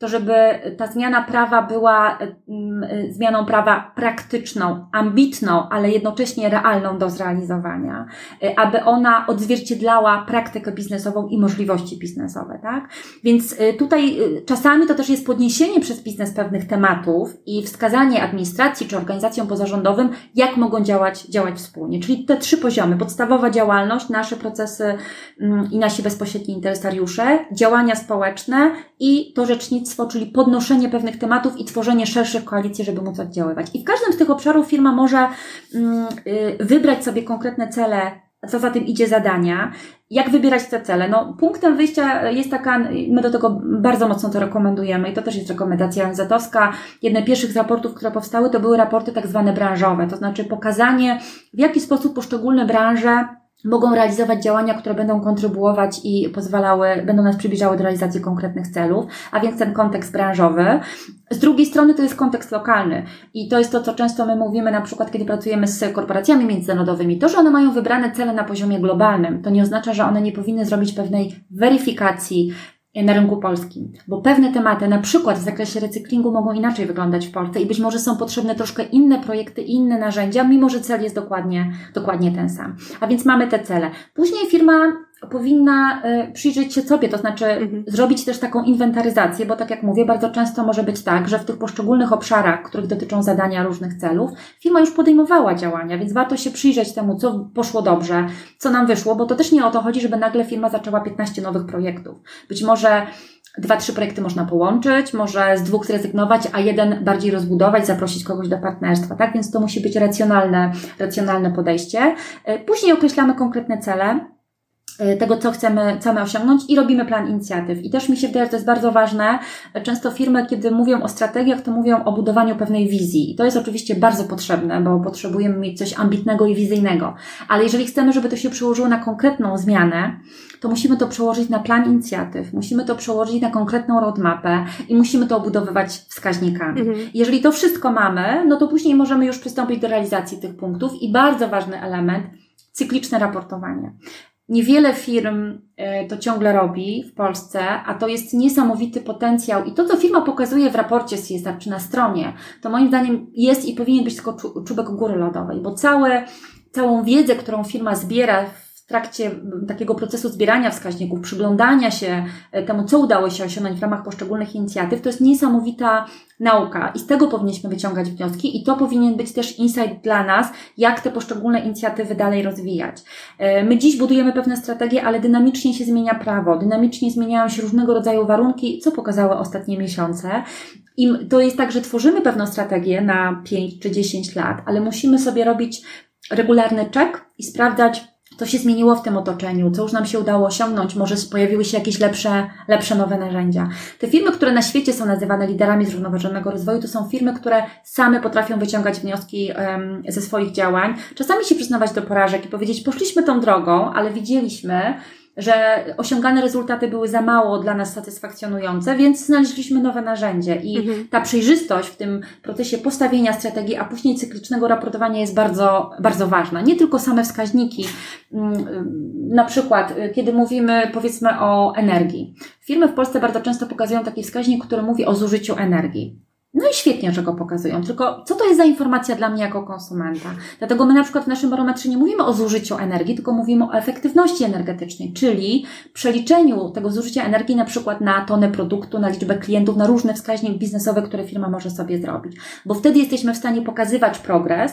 to żeby ta zmiana prawa była mm, zmianą prawa praktyczną, ambitną, ale jednocześnie realną do zrealizowania, y, aby ona odzwierciedlała praktykę biznesową i możliwości biznesowe, tak? Więc y, tutaj y, czasami to też jest podniesienie przez biznes pewnych tematów i wskazanie administracji czy organizacjom pozarządowym, jak mogą działać, działać wspólnie. Czyli te trzy poziomy, podstawowa działalność, nasze procesy mm, i nasi bezpośredni interesariusze, działania społeczne i to rzecznictwo, czyli podnoszenie pewnych tematów i tworzenie szerszych koalicji, żeby móc oddziaływać. I w każdym z tych obszarów firma może mm, y, wybrać sobie konkretne cele, co za tym idzie zadania. Jak wybierać te cele? No, punktem wyjścia jest taka, my do tego bardzo mocno to rekomendujemy i to też jest rekomendacja ONZ-owska. Jedne z pierwszych raportów, które powstały, to były raporty tak zwane branżowe, to znaczy pokazanie, w jaki sposób poszczególne branże mogą realizować działania, które będą kontrybuować i pozwalały, będą nas przybliżały do realizacji konkretnych celów, a więc ten kontekst branżowy. Z drugiej strony to jest kontekst lokalny i to jest to, co często my mówimy na przykład, kiedy pracujemy z korporacjami międzynarodowymi. To, że one mają wybrane cele na poziomie globalnym, to nie oznacza, że one nie powinny zrobić pewnej weryfikacji na rynku polskim, bo pewne tematy, na przykład w zakresie recyklingu, mogą inaczej wyglądać w Polsce i być może są potrzebne troszkę inne projekty, inne narzędzia, mimo że cel jest dokładnie, dokładnie ten sam. A więc mamy te cele. Później firma powinna y, przyjrzeć się sobie, to znaczy mhm. zrobić też taką inwentaryzację, bo tak jak mówię, bardzo często może być tak, że w tych poszczególnych obszarach, których dotyczą zadania różnych celów, firma już podejmowała działania, więc warto się przyjrzeć temu, co poszło dobrze, co nam wyszło, bo to też nie o to chodzi, żeby nagle firma zaczęła 15 nowych projektów. Być może dwa, trzy projekty można połączyć, może z dwóch zrezygnować, a jeden bardziej rozbudować, zaprosić kogoś do partnerstwa, tak? Więc to musi być racjonalne, racjonalne podejście. Y, później określamy konkretne cele, tego, co chcemy, chcemy osiągnąć i robimy plan inicjatyw. I też mi się wydaje, że to jest bardzo ważne. Często firmy, kiedy mówią o strategiach, to mówią o budowaniu pewnej wizji. I to jest oczywiście bardzo potrzebne, bo potrzebujemy mieć coś ambitnego i wizyjnego. Ale jeżeli chcemy, żeby to się przełożyło na konkretną zmianę, to musimy to przełożyć na plan inicjatyw, musimy to przełożyć na konkretną roadmapę i musimy to obudowywać wskaźnikami. Mhm. Jeżeli to wszystko mamy, no to później możemy już przystąpić do realizacji tych punktów i bardzo ważny element, cykliczne raportowanie. Niewiele firm e, to ciągle robi w Polsce, a to jest niesamowity potencjał. I to, co firma pokazuje w raporcie CSR czy na stronie, to moim zdaniem jest i powinien być tylko czubek góry lodowej, bo całe, całą wiedzę, którą firma zbiera trakcie takiego procesu zbierania wskaźników, przyglądania się e, temu, co udało się osiągnąć w ramach poszczególnych inicjatyw, to jest niesamowita nauka i z tego powinniśmy wyciągać wnioski i to powinien być też insight dla nas, jak te poszczególne inicjatywy dalej rozwijać. E, my dziś budujemy pewne strategie, ale dynamicznie się zmienia prawo, dynamicznie zmieniają się różnego rodzaju warunki, co pokazały ostatnie miesiące. I to jest tak, że tworzymy pewną strategię na 5 czy 10 lat, ale musimy sobie robić regularny check i sprawdzać, co się zmieniło w tym otoczeniu, co już nam się udało osiągnąć, może pojawiły się jakieś lepsze, lepsze nowe narzędzia. Te firmy, które na świecie są nazywane liderami zrównoważonego rozwoju, to są firmy, które same potrafią wyciągać wnioski um, ze swoich działań, czasami się przyznawać do porażek i powiedzieć, poszliśmy tą drogą, ale widzieliśmy, że osiągane rezultaty były za mało dla nas satysfakcjonujące, więc znaleźliśmy nowe narzędzie. I mhm. ta przejrzystość w tym procesie postawienia strategii, a później cyklicznego raportowania jest bardzo, bardzo ważna. Nie tylko same wskaźniki. Mm, na przykład, y, kiedy mówimy powiedzmy o energii. Firmy w Polsce bardzo często pokazują taki wskaźnik, który mówi o zużyciu energii. No i świetnie, że go pokazują. Tylko co to jest za informacja dla mnie jako konsumenta? Dlatego my na przykład w naszym barometrze nie mówimy o zużyciu energii, tylko mówimy o efektywności energetycznej, czyli przeliczeniu tego zużycia energii na przykład na tonę produktu, na liczbę klientów, na różne wskaźniki biznesowe, które firma może sobie zrobić. Bo wtedy jesteśmy w stanie pokazywać progres,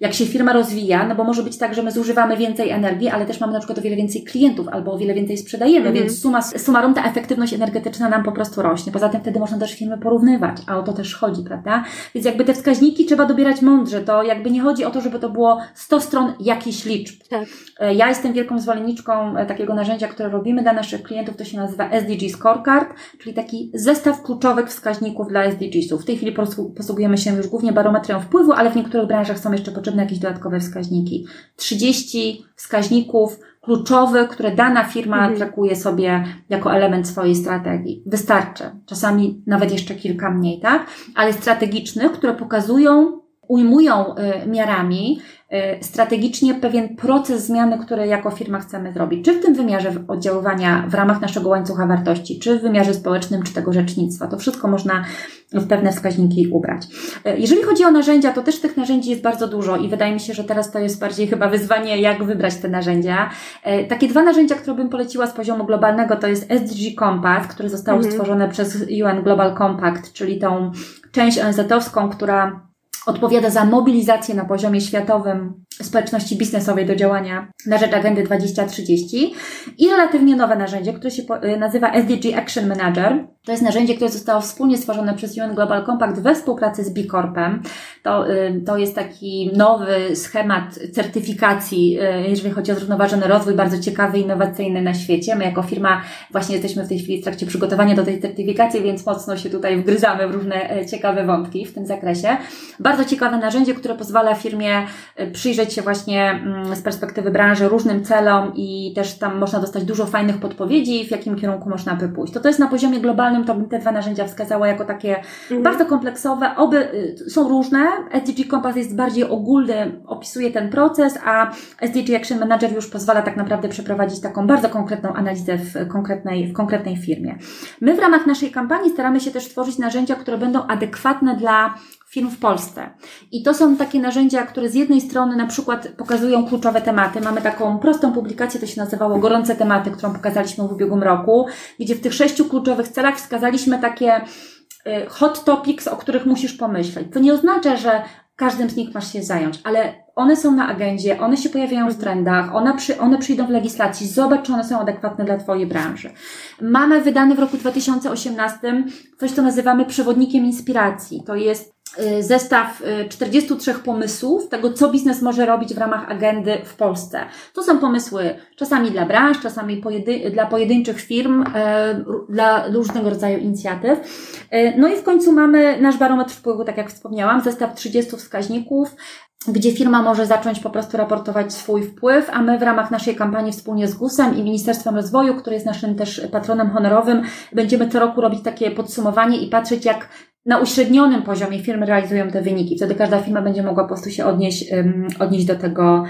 jak się firma rozwija, no bo może być tak, że my zużywamy więcej energii, ale też mamy na przykład o wiele więcej klientów albo o wiele więcej sprzedajemy, mm. więc suma summarum ta efektywność energetyczna nam po prostu rośnie. Poza tym wtedy można też firmy porównywać, a o to też chodzi, prawda? Więc jakby te wskaźniki trzeba dobierać mądrze, to jakby nie chodzi o to, żeby to było 100 stron jakichś liczb. Tak. E, ja jestem wielką zwolenniczką e, takiego narzędzia, które robimy dla naszych klientów, to się nazywa SDG Scorecard, czyli taki zestaw kluczowych wskaźników dla SDGs-ów. W tej chwili posługujemy się już głównie barometrem wpływu, ale w niektórych branżach są jeszcze potrzebne jakieś dodatkowe wskaźniki. 30 wskaźników kluczowych, które dana firma mhm. trakuje sobie jako element swojej strategii. Wystarczy. Czasami nawet jeszcze kilka mniej, tak? Ale strategicznych, które pokazują, ujmują y, miarami strategicznie pewien proces zmiany, który jako firma chcemy zrobić, czy w tym wymiarze oddziaływania w ramach naszego łańcucha wartości, czy w wymiarze społecznym, czy tego rzecznictwa. To wszystko można w pewne wskaźniki ubrać. Y, jeżeli chodzi o narzędzia, to też tych narzędzi jest bardzo dużo i wydaje mi się, że teraz to jest bardziej chyba wyzwanie, jak wybrać te narzędzia. Y, takie dwa narzędzia, które bym poleciła z poziomu globalnego, to jest SDG Compass, które zostało mhm. stworzone przez UN Global Compact, czyli tą część ONZ-owską, która odpowiada za mobilizację na poziomie światowym społeczności biznesowej do działania na rzecz agendy 2030 i relatywnie nowe narzędzie, które się y, nazywa SDG Action Manager. To jest narzędzie, które zostało wspólnie stworzone przez UN Global Compact we współpracy z B Corpem. To, y, to jest taki nowy schemat certyfikacji, y, jeżeli chodzi o zrównoważony rozwój, bardzo ciekawy, innowacyjny na świecie. My jako firma właśnie jesteśmy w tej chwili w trakcie przygotowania do tej certyfikacji, więc mocno się tutaj wgryzamy w różne e, ciekawe wątki w tym zakresie. Bardzo ciekawe narzędzie, które pozwala firmie przyjrzeć przyjrzeć się właśnie mm, z perspektywy branży różnym celom i też tam można dostać dużo fajnych podpowiedzi, w jakim kierunku można by pójść. To to jest na poziomie globalnym, to bym te dwa narzędzia wskazała jako takie mhm. bardzo kompleksowe. Oby y, są różne. SDG Compass jest bardziej ogólny, opisuje ten proces, a SDG Action Manager już pozwala tak naprawdę przeprowadzić taką bardzo konkretną analizę w konkretnej, w konkretnej firmie. My w ramach naszej kampanii staramy się też tworzyć narzędzia, które będą adekwatne dla firm w Polsce. I to są takie narzędzia, które z jednej strony na przykład pokazują kluczowe tematy. Mamy taką prostą publikację, to się nazywało Gorące tematy, którą pokazaliśmy w ubiegłym roku, gdzie w tych sześciu kluczowych celach wskazaliśmy takie y, hot topics, o których musisz pomyśleć. To nie oznacza, że każdym z nich masz się zająć, ale one są na agendzie, one się pojawiają w trendach, one, przy, one przyjdą w legislacji, zobacz, czy one są adekwatne dla Twojej branży. Mamy wydany w roku 2018 coś, co nazywamy przewodnikiem inspiracji. To jest zestaw 43 y, pomysłów tego, co biznes może robić w ramach agendy w Polsce. To są pomysły czasami dla branż, czasami pojedyn dla pojedynczych firm, y, dla różnego rodzaju inicjatyw. No i w końcu mamy nasz barometr wpływu, tak jak wspomniałam, zestaw 30 wskaźników, gdzie firma może zacząć po prostu raportować swój wpływ, a my w ramach naszej kampanii wspólnie z GUS-em i Ministerstwem Rozwoju, który jest naszym też patronem honorowym, będziemy co roku robić takie podsumowanie i patrzeć, jak na uśrednionym poziomie firmy realizują te wyniki. Wtedy każda firma będzie mogła po prostu się odnieść, odnieść do tego,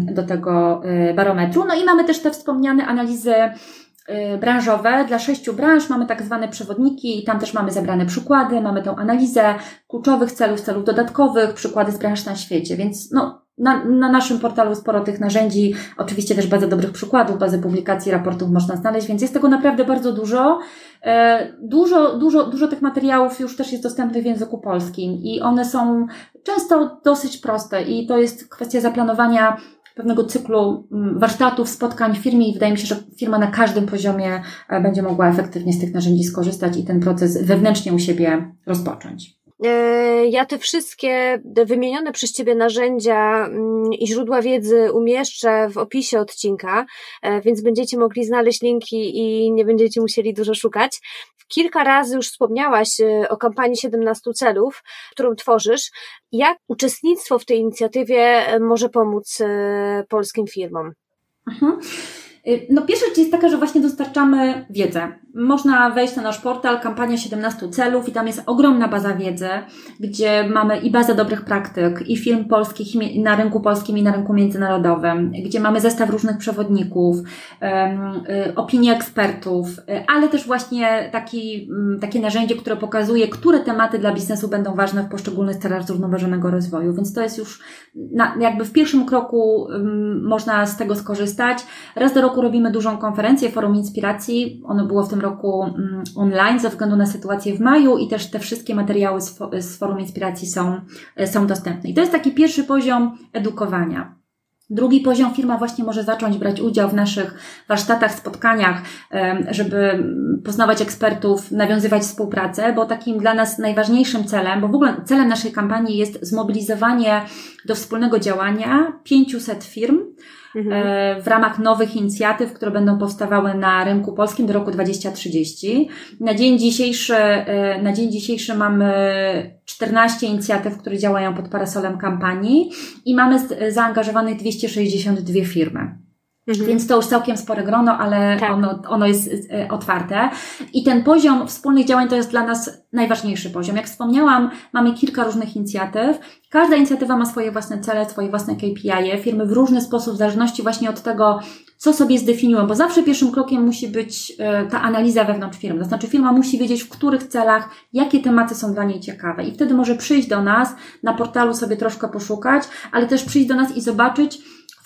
do tego e, barometru. No i mamy też te wspomniane analizy e, branżowe. Dla sześciu branż mamy tak zwane przewodniki i tam też mamy zebrane przykłady, mamy tą analizę kluczowych celów, celów dodatkowych, przykłady z branż na świecie, więc no, na, na naszym portalu sporo tych narzędzi, oczywiście też bardzo dobrych przykładów, bazę publikacji, raportów można znaleźć, więc jest tego naprawdę bardzo dużo. E, dużo, dużo, dużo tych materiałów już też jest dostępnych w języku polskim i one są często dosyć proste i to jest kwestia zaplanowania pewnego cyklu mm, warsztatów, spotkań w firmie i wydaje mi się, że firma na każdym poziomie e, będzie mogła efektywnie z tych narzędzi skorzystać i ten proces wewnętrznie u siebie rozpocząć. E, ja te wszystkie wymienione przez Ciebie narzędzia mm, i źródła wiedzy umieszczę w opisie odcinka, e, więc będziecie mogli znaleźć linki i nie będziecie musieli dużo szukać. Kilka razy już wspomniałaś e, o kampanii 17 celów, którą tworzysz. Jak uczestnictwo w tej inicjatywie może pomóc polskim firmom? Mhm. No pierwsza rzecz jest taka, że właśnie dostarczamy wiedzę można wejść na nasz portal kampania 17 celów i tam jest ogromna baza wiedzy, gdzie mamy i bazę dobrych praktyk, i firm polskich na rynku polskim i na rynku międzynarodowym, gdzie mamy zestaw różnych przewodników, y, opinie ekspertów, y, ale też właśnie taki, mm, takie narzędzie, które pokazuje, które tematy dla biznesu będą ważne w poszczególnych celach zrównoważonego rozwoju. Więc to jest już na, jakby w pierwszym kroku można z tego skorzystać. Raz do roku robimy dużą konferencję, forum inspiracji. Ono było w tym roku mm, online ze względu na sytuację w maju i też te wszystkie materiały z, forum inspiracji są, są dostępne. I to jest taki pierwszy poziom edukowania. Drugi poziom firma właśnie może zacząć brać udział w naszych warsztatach, spotkaniach, żeby poznawać ekspertów, nawiązywać współpracę, bo takim dla nas najważniejszym celem, bo w ogóle celem naszej kampanii jest zmobilizowanie do wspólnego działania 500 firm, mhm. E, w ramach nowych inicjatyw, które będą powstawały na rynku polskim do roku 2030. Na dzień dzisiejszy, e, na dzień dzisiejszy mamy 14 inicjatyw, które działają pod parasolem kampanii i mamy zaangażowanych 262 firmy. Mhm. Więc to już całkiem spore grono, ale tak. ono, ono jest e, otwarte. I ten poziom wspólnych działań to jest dla nas najważniejszy poziom. Jak wspomniałam, mamy kilka różnych inicjatyw. Każda inicjatywa ma swoje własne cele, swoje własne KPI. -e. Firmy w różny sposób, w zależności właśnie od tego, co sobie zdefiniują, bo zawsze pierwszym krokiem musi być e, ta analiza wewnątrz firmy. To znaczy firma musi wiedzieć, w których celach, jakie tematy są dla niej ciekawe. I wtedy może przyjść do nas, na portalu sobie troszkę poszukać, ale też przyjść do nas i zobaczyć,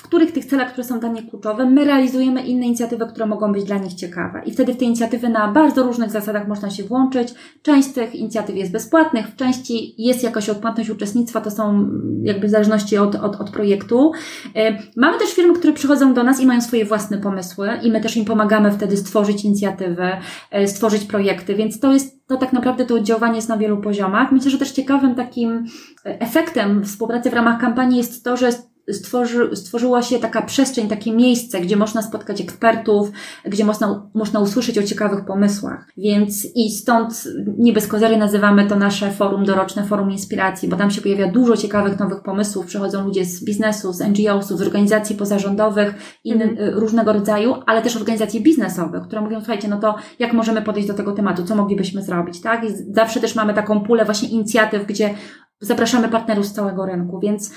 których tych celach, które są dla nich kluczowe, my realizujemy inne inicjatywy, które mogą być dla nich ciekawe. I wtedy w te inicjatywy na bardzo różnych zasadach można się włączyć. Część z tych inicjatyw jest bezpłatnych, w części jest jakaś odpłatność uczestnictwa, to są jakby w zależności od, od, od projektu. E, mamy też firmy, które przychodzą do nas i mają swoje własne pomysły i my też im pomagamy wtedy stworzyć inicjatywy, e, stworzyć projekty, więc to jest to tak naprawdę to oddziaływanie jest na wielu poziomach. Myślę, że też ciekawym takim efektem współpracy w ramach kampanii jest to, że stworzy, stworzyła się taka przestrzeń, takie miejsce, gdzie można spotkać ekspertów, gdzie można, można usłyszeć o ciekawych pomysłach. Więc i stąd nie bez kozery nazywamy to nasze forum doroczne, forum inspiracji, bo tam się pojawia dużo ciekawych nowych pomysłów. Przychodzą ludzie z biznesu, z NGO-sów, z organizacji pozarządowych, inny, mm. różnego rodzaju, ale też organizacji biznesowych, które mówią, słuchajcie, no to jak możemy podejść do tego tematu, co moglibyśmy zrobić, tak? I zawsze też mamy taką pulę właśnie inicjatyw, gdzie zapraszamy partnerów z całego rynku, więc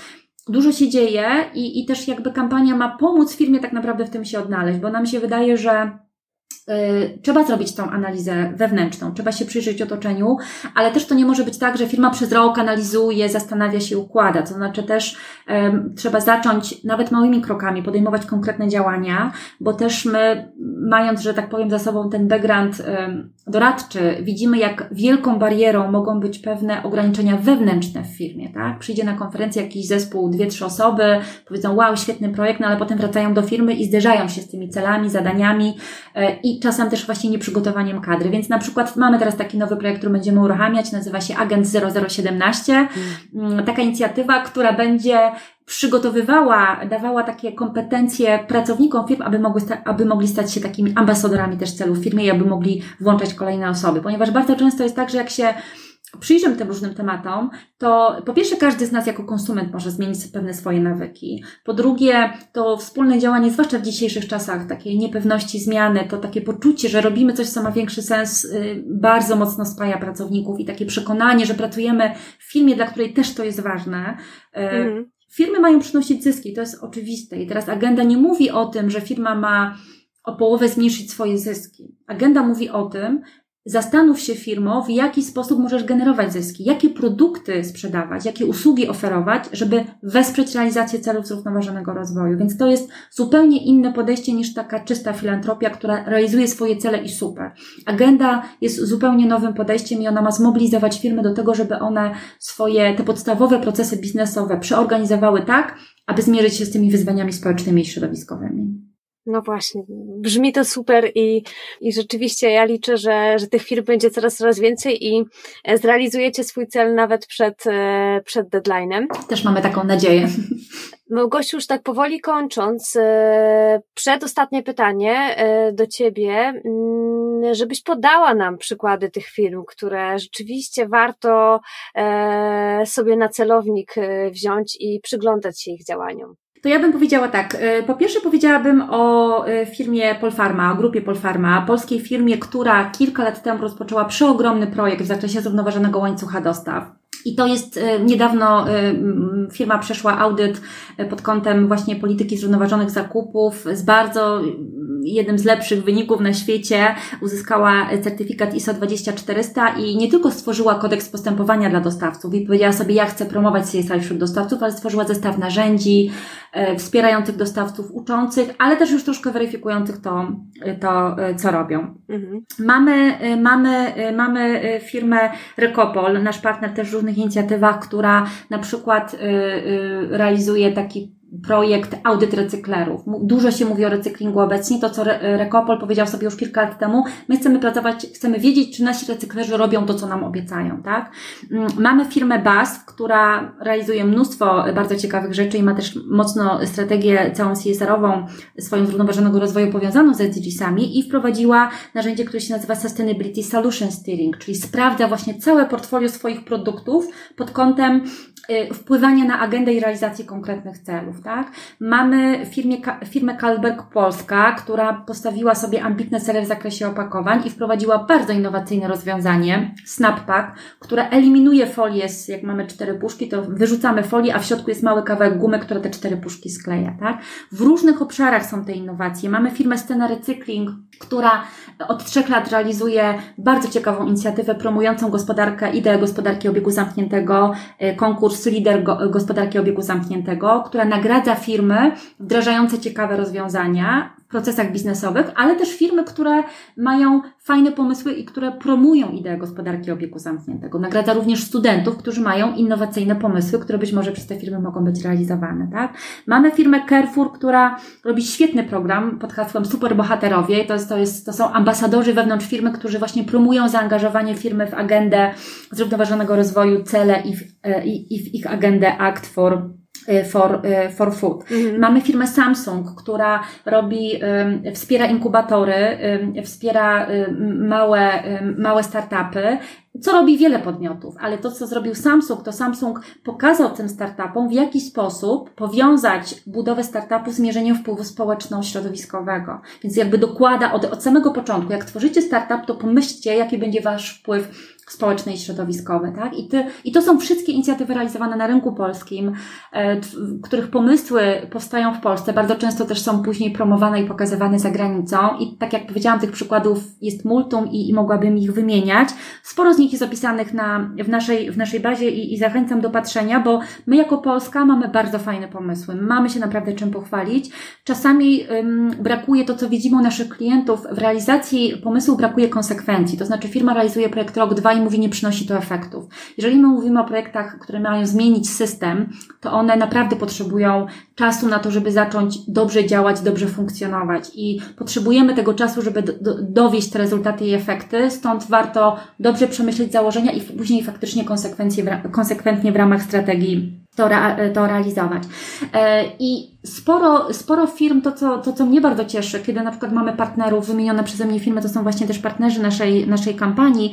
dużo się dzieje i, i też jakby kampania ma pomóc firmie tak naprawdę w tym się odnaleźć, bo nam się wydaje, że trzeba zrobić tą analizę wewnętrzną, trzeba się przyjrzeć otoczeniu, ale też to nie może być tak, że firma przez rok analizuje, zastanawia się, układa. To znaczy też trzeba zacząć nawet małymi krokami, podejmować konkretne działania, bo też my, mając, że tak powiem, za sobą ten background doradczy, widzimy, jak wielką barierą mogą być pewne ograniczenia wewnętrzne w firmie, tak? Przyjdzie na konferencję jakiś zespół, dwie, trzy osoby, powiedzą, wow, świetny projekt, no ale potem wracają do firmy i zderzają się z tymi celami, zadaniami e, i czasem też właśnie nieprzygotowaniem kadry. Więc na przykład mamy teraz taki nowy projekt, który będziemy uruchamiać, nazywa się Agent 0017. Mm. Taka inicjatywa, która będzie przygotowywała, dawała takie kompetencje pracownikom firm, aby, mogły aby mogli stać się takimi ambasadorami też celów firmy i aby mogli włączać kolejne osoby. Ponieważ bardzo często jest tak, że jak się przyjrzymy tym różnym tematom, to po pierwsze każdy z nas jako konsument może zmienić pewne swoje nawyki. Po drugie, to wspólne działanie, zwłaszcza w dzisiejszych czasach, takiej niepewności zmiany, to takie poczucie, że robimy coś, co ma większy sens, y, bardzo mocno spaja pracowników i takie przekonanie, że pracujemy w firmie, dla której też to jest ważne. Mm. Firmy mają przynosić zyski, to jest oczywiste. I teraz agenda nie mówi o tym, że firma ma o połowę zmniejszyć swoje zyski. Agenda mówi o tym, Zastanów się, firmo, w jaki sposób możesz generować zyski, jakie produkty sprzedawać, jakie usługi oferować, żeby wesprzeć realizację celów zrównoważonego rozwoju. Więc to jest zupełnie inne podejście niż taka czysta filantropia, która realizuje swoje cele i super. Agenda jest zupełnie nowym podejściem i ona ma zmobilizować firmy do tego, żeby one swoje, te podstawowe procesy biznesowe przeorganizowały tak, aby zmierzyć się z tymi wyzwaniami społecznymi i środowiskowymi. No właśnie, brzmi to super i, i rzeczywiście ja liczę, że, że tych firm będzie coraz, coraz więcej i e, zrealizujecie swój cel nawet przed, e, przed deadline'em. Też mamy taką nadzieję. No Gościu, już tak powoli kończąc, e, przedostatnie pytanie do Ciebie, mm, żebyś podała nam przykłady tych firm, które rzeczywiście warto sobie na celownik wziąć i przyglądać się ich działaniom. To ja bym powiedziała tak. Y, po pierwsze powiedziałabym o y, firmie Polfarma, o grupie Polfarma, polskiej firmie, która kilka lat temu rozpoczęła przeogromny projekt w zakresie zrównoważonego łańcucha dostaw. I to jest y, niedawno firma przeszła audyt pod kątem właśnie polityki zrównoważonych zakupów z bardzo jednym z lepszych wyników na świecie, uzyskała certyfikat ISO 20400 i nie tylko stworzyła kodeks postępowania dla dostawców i powiedziała sobie, ja chcę promować CSR wśród dostawców, ale stworzyła zestaw narzędzi e, wspierających dostawców, uczących, ale też już troszkę weryfikujących to, to e, co robią. Mhm. Mamy, e, mamy, mamy firmę Recopol, nasz partner też w różnych inicjatywach, która na przykład realizuje taki projekt audyt recyklerów. Dużo się mówi o recyklingu obecnie, to co Rekopol powiedział sobie już kilka lat temu, my chcemy pracować, chcemy wiedzieć, czy nasi recyklerzy robią to, co nam obiecają, tak? Mm, mamy firmę BASF, która realizuje mnóstwo bardzo ciekawych rzeczy i ma też mocno strategię całą CSR-ową, swoją zrównoważonego rozwoju powiązaną z SDGs-ami i wprowadziła narzędzie, które się nazywa Sustainability Solution Steering, czyli sprawdza właśnie całe portfolio swoich produktów pod kątem wpływania na agendę i realizację konkretnych celów, tak? Mamy firmie, firmę Kalberg Polska, która postawiła sobie ambitne cele w zakresie opakowań i wprowadziła bardzo innowacyjne rozwiązanie, Snappack, które eliminuje folię, z, jak mamy cztery puszki, to wyrzucamy folię, a w środku jest mały kawałek gumy, która te cztery puszki skleja, tak? W różnych obszarach są te innowacje. Mamy firmę Scena Recykling, która od trzech lat realizuje bardzo ciekawą inicjatywę promującą gospodarkę, ideę gospodarki obiegu zamkniętego, y, konkurs kurs Lider Gospodarki Obiegu Zamkniętego, która nagradza firmy wdrażające ciekawe rozwiązania procesach biznesowych, ale też firmy, które mają fajne pomysły i które promują ideę gospodarki obiegu zamkniętego. Nagradza również studentów, którzy mają innowacyjne pomysły, które być może przez te firmy mogą być realizowane. Tak? Mamy firmę Carrefour, która robi świetny program pod hasłem Superbohaterowie. To, jest, to, jest, to są ambasadorzy wewnątrz firmy, którzy właśnie promują zaangażowanie firmy w agendę zrównoważonego rozwoju, cele i w, e, i, i w ich agendę Act for for, y, for Food. Mhm. Mamy firmę Samsung, która robi, wspiera inkubatory, wspiera małe, małe startupy, co robi wiele podmiotów, ale to, co zrobił Samsung, to Samsung pokazał tym startupom, w jaki sposób powiązać budowę startupu z mierzeniem wpływu społeczno-środowiskowego. Więc jakby dokłada od, od samego początku, jak tworzycie startup, to pomyślcie, jaki będzie wasz wpływ społeczne i środowiskowe, tak? I, ty, I to są wszystkie inicjatywy realizowane na rynku polskim, e, których pomysły powstają w Polsce, bardzo często też są później promowane i pokazywane za granicą. I tak jak powiedziałam, tych przykładów jest multum i, i mogłabym ich wymieniać. Sporo z nich jest opisanych na, w, naszej, w naszej bazie i, i zachęcam do patrzenia, bo my jako Polska mamy bardzo fajne pomysły. Mamy się naprawdę czym pochwalić. Czasami ym, brakuje to, co widzimy u naszych klientów, w realizacji pomysłu brakuje konsekwencji. To znaczy firma realizuje projekt rok, dwa i mówi, nie przynosi to efektów. Jeżeli my mówimy o projektach, które mają zmienić system, to one naprawdę potrzebują czasu na to, żeby zacząć dobrze działać, dobrze funkcjonować i potrzebujemy tego czasu, żeby do, do, dowieść te rezultaty i efekty, stąd warto dobrze przemyśleć założenia i później faktycznie konsekwencje w, konsekwentnie w ramach strategii to, to realizować. E, I sporo, sporo firm, to co, to co mnie bardzo cieszy, kiedy na przykład mamy partnerów, wymienione przeze mnie firmy, to są właśnie też partnerzy naszej, naszej kampanii,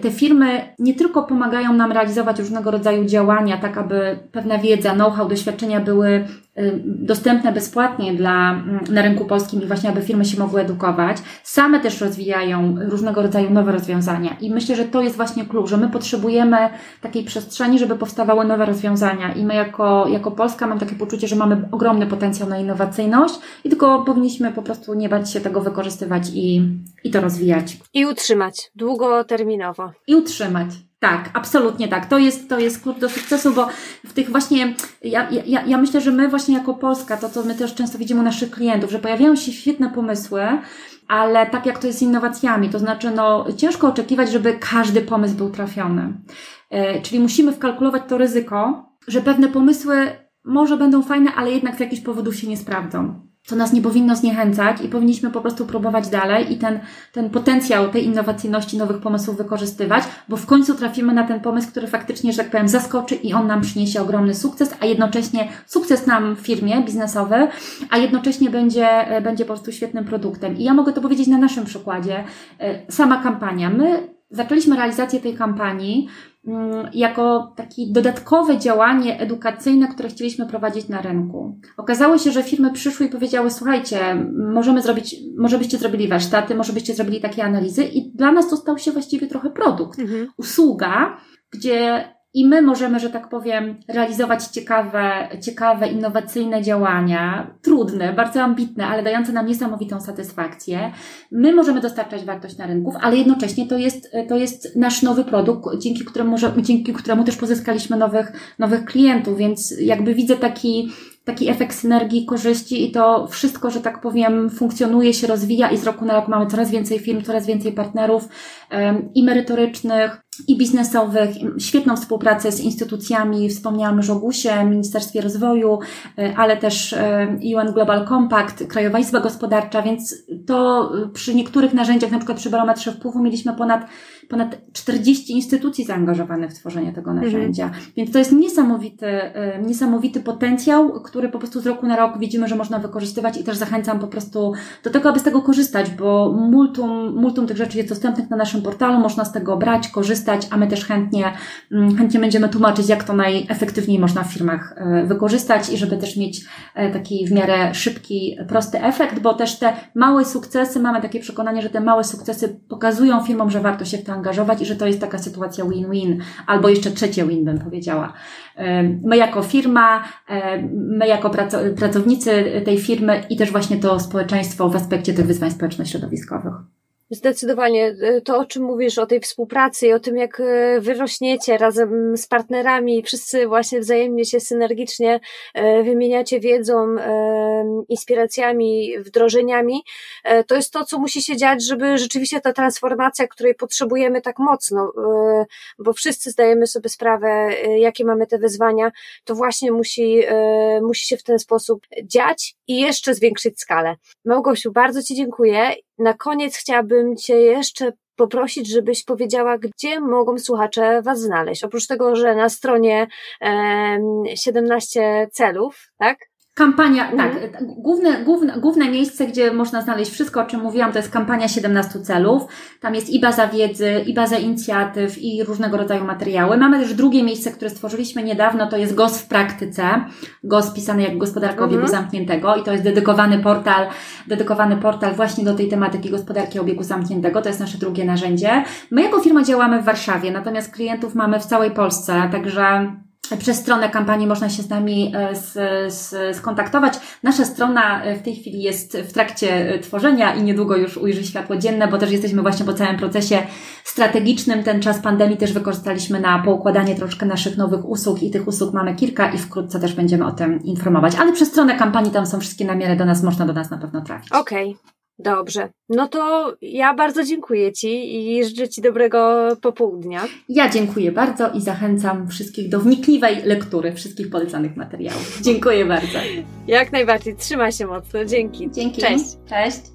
te firmy nie tylko pomagają nam realizować różnego rodzaju działania, tak aby pewna wiedza, know-how, doświadczenia były Y, dostępne bezpłatnie dla, mm, na rynku polskim i właśnie aby firmy się mogły edukować. Same też rozwijają różnego rodzaju nowe rozwiązania i myślę, że to jest właśnie klucz, że my potrzebujemy takiej przestrzeni, żeby powstawały nowe rozwiązania i my jako, jako Polska mam takie poczucie, że mamy ogromny potencjał na innowacyjność i tylko powinniśmy po prostu nie bać się tego wykorzystywać i, i to rozwijać. I utrzymać długoterminowo. I utrzymać. Tak, absolutnie tak. To jest, to jest klucz do sukcesu, bo w tych właśnie, ja, ja, ja myślę, że my właśnie jako Polska, to co my też często widzimy u naszych klientów, że pojawiają się świetne pomysły, ale tak jak to jest z innowacjami, to znaczy no ciężko oczekiwać, żeby każdy pomysł był trafiony. E, czyli musimy wkalkulować to ryzyko, że pewne pomysły może będą fajne, ale jednak z jakichś powodów się nie sprawdzą co nas nie powinno zniechęcać i powinniśmy po prostu próbować dalej i ten, ten potencjał tej innowacyjności, nowych pomysłów wykorzystywać, bo w końcu trafimy na ten pomysł, który faktycznie, że tak powiem, zaskoczy i on nam przyniesie ogromny sukces, a jednocześnie sukces nam w firmie biznesowy, a jednocześnie będzie, będzie po prostu świetnym produktem. I ja mogę to powiedzieć na naszym przykładzie. E, sama kampania. My zaczęliśmy realizację tej kampanii mm, jako takie dodatkowe działanie edukacyjne, które chcieliśmy prowadzić na rynku. Okazało się, że firmy przyszły i powiedziały: Słuchajcie, możemy zrobić, może byście zrobili warsztaty, może byście zrobili takie analizy, i dla nas to stał się właściwie trochę produkt, mhm. usługa, gdzie i my możemy, że tak powiem, realizować ciekawe, ciekawe, innowacyjne działania, trudne, bardzo ambitne, ale dające nam niesamowitą satysfakcję. My możemy dostarczać wartość na rynku, ale jednocześnie to jest, to jest nasz nowy produkt, dzięki któremu, może, dzięki któremu też pozyskaliśmy nowych, nowych klientów, więc jakby widzę taki, taki efekt synergii, korzyści i to wszystko, że tak powiem, funkcjonuje, się rozwija i z roku na rok mamy coraz więcej firm, coraz więcej partnerów i merytorycznych, i biznesowych, świetną współpracę z instytucjami, wspomniałam już o GUS-ie, Ministerstwie Rozwoju, e, ale też e, UN Global Compact, Krajowa Izba Gospodarcza, więc to przy niektórych narzędziach, na przykład przy barometrze wpływu mieliśmy ponad, ponad 40 instytucji zaangażowanych w tworzenie tego mhm. narzędzia. Mhm. Więc to jest niesamowity, e, niesamowity potencjał, który po prostu z roku na rok widzimy, że można wykorzystywać i też zachęcam po prostu do tego, aby z tego korzystać, bo multum, multum tych rzeczy jest dostępnych na naszym portalu, można z tego brać, korzystać, a my też chętnie, mm, chętnie będziemy tłumaczyć, jak to najefektywniej można w firmach e, wykorzystać i żeby też mieć e, taki w miarę szybki, prosty efekt, bo też te małe sukcesy, mamy takie przekonanie, że te małe sukcesy pokazują firmom, że warto się w to angażować i że to jest taka sytuacja win-win, albo jeszcze trzecie win, bym powiedziała. My jako firma, my jako pracownicy tej firmy i też właśnie to społeczeństwo w aspekcie tych wyzwań społeczno-środowiskowych. Zdecydowanie. E, to, o czym mówisz, o tej współpracy i o tym, jak e, wyrośniecie razem z partnerami, wszyscy właśnie wzajemnie się synergicznie e, wymieniacie wiedzą, inspiracjami, wdrożeniami, to jest to, co musi się dziać, żeby rzeczywiście ta transformacja, której potrzebujemy tak mocno, bo wszyscy zdajemy sobie sprawę, jakie mamy te wyzwania, to właśnie musi, musi się w ten sposób dziać i jeszcze zwiększyć skalę. Małgosiu, bardzo Ci dziękuję na koniec chciałabym Cię jeszcze poprosić, żebyś powiedziała, gdzie mogą słuchacze Was znaleźć. Oprócz tego, że na stronie e, 17 celów, tak? Kampania, mhm. tak, główne, główne, główne miejsce, gdzie można znaleźć wszystko, o czym mówiłam, to jest kampania 17 celów. Tam jest i baza wiedzy, i baza inicjatyw, i różnego rodzaju materiały. Mamy też drugie miejsce, które stworzyliśmy niedawno, to jest GOS w praktyce. GOS pisany jak gospodarka mhm. obiegu zamkniętego i to jest dedykowany portal, dedykowany portal właśnie do tej tematyki gospodarki obiegu zamkniętego. To jest nasze drugie narzędzie. My jako firma działamy w Warszawie, natomiast klientów mamy w całej Polsce, także przez stronę kampanii można się z nami e, z, z, skontaktować. Nasza strona e, w tej chwili jest w trakcie e, tworzenia i niedługo już ujrzy światło dzienne, bo też jesteśmy właśnie po całym procesie strategicznym. Ten czas pandemii też wykorzystaliśmy na poukładanie troszkę naszych nowych usług i tych usług mamy kilka i wkrótce też będziemy o tym informować. Ale przez stronę kampanii tam są wszystkie namiary do nas, można do nas na pewno trafić. Okej. Okay. Dobrze. No to ja bardzo dziękuję Ci i życzę Ci dobrego popołudnia. Ja dziękuję bardzo i zachęcam wszystkich do wnikliwej lektury wszystkich polecanych materiałów. Dziękuję bardzo. Jak najbardziej. Trzymaj się mocno. Dzięki. Dzięki. Cześć. Cześć.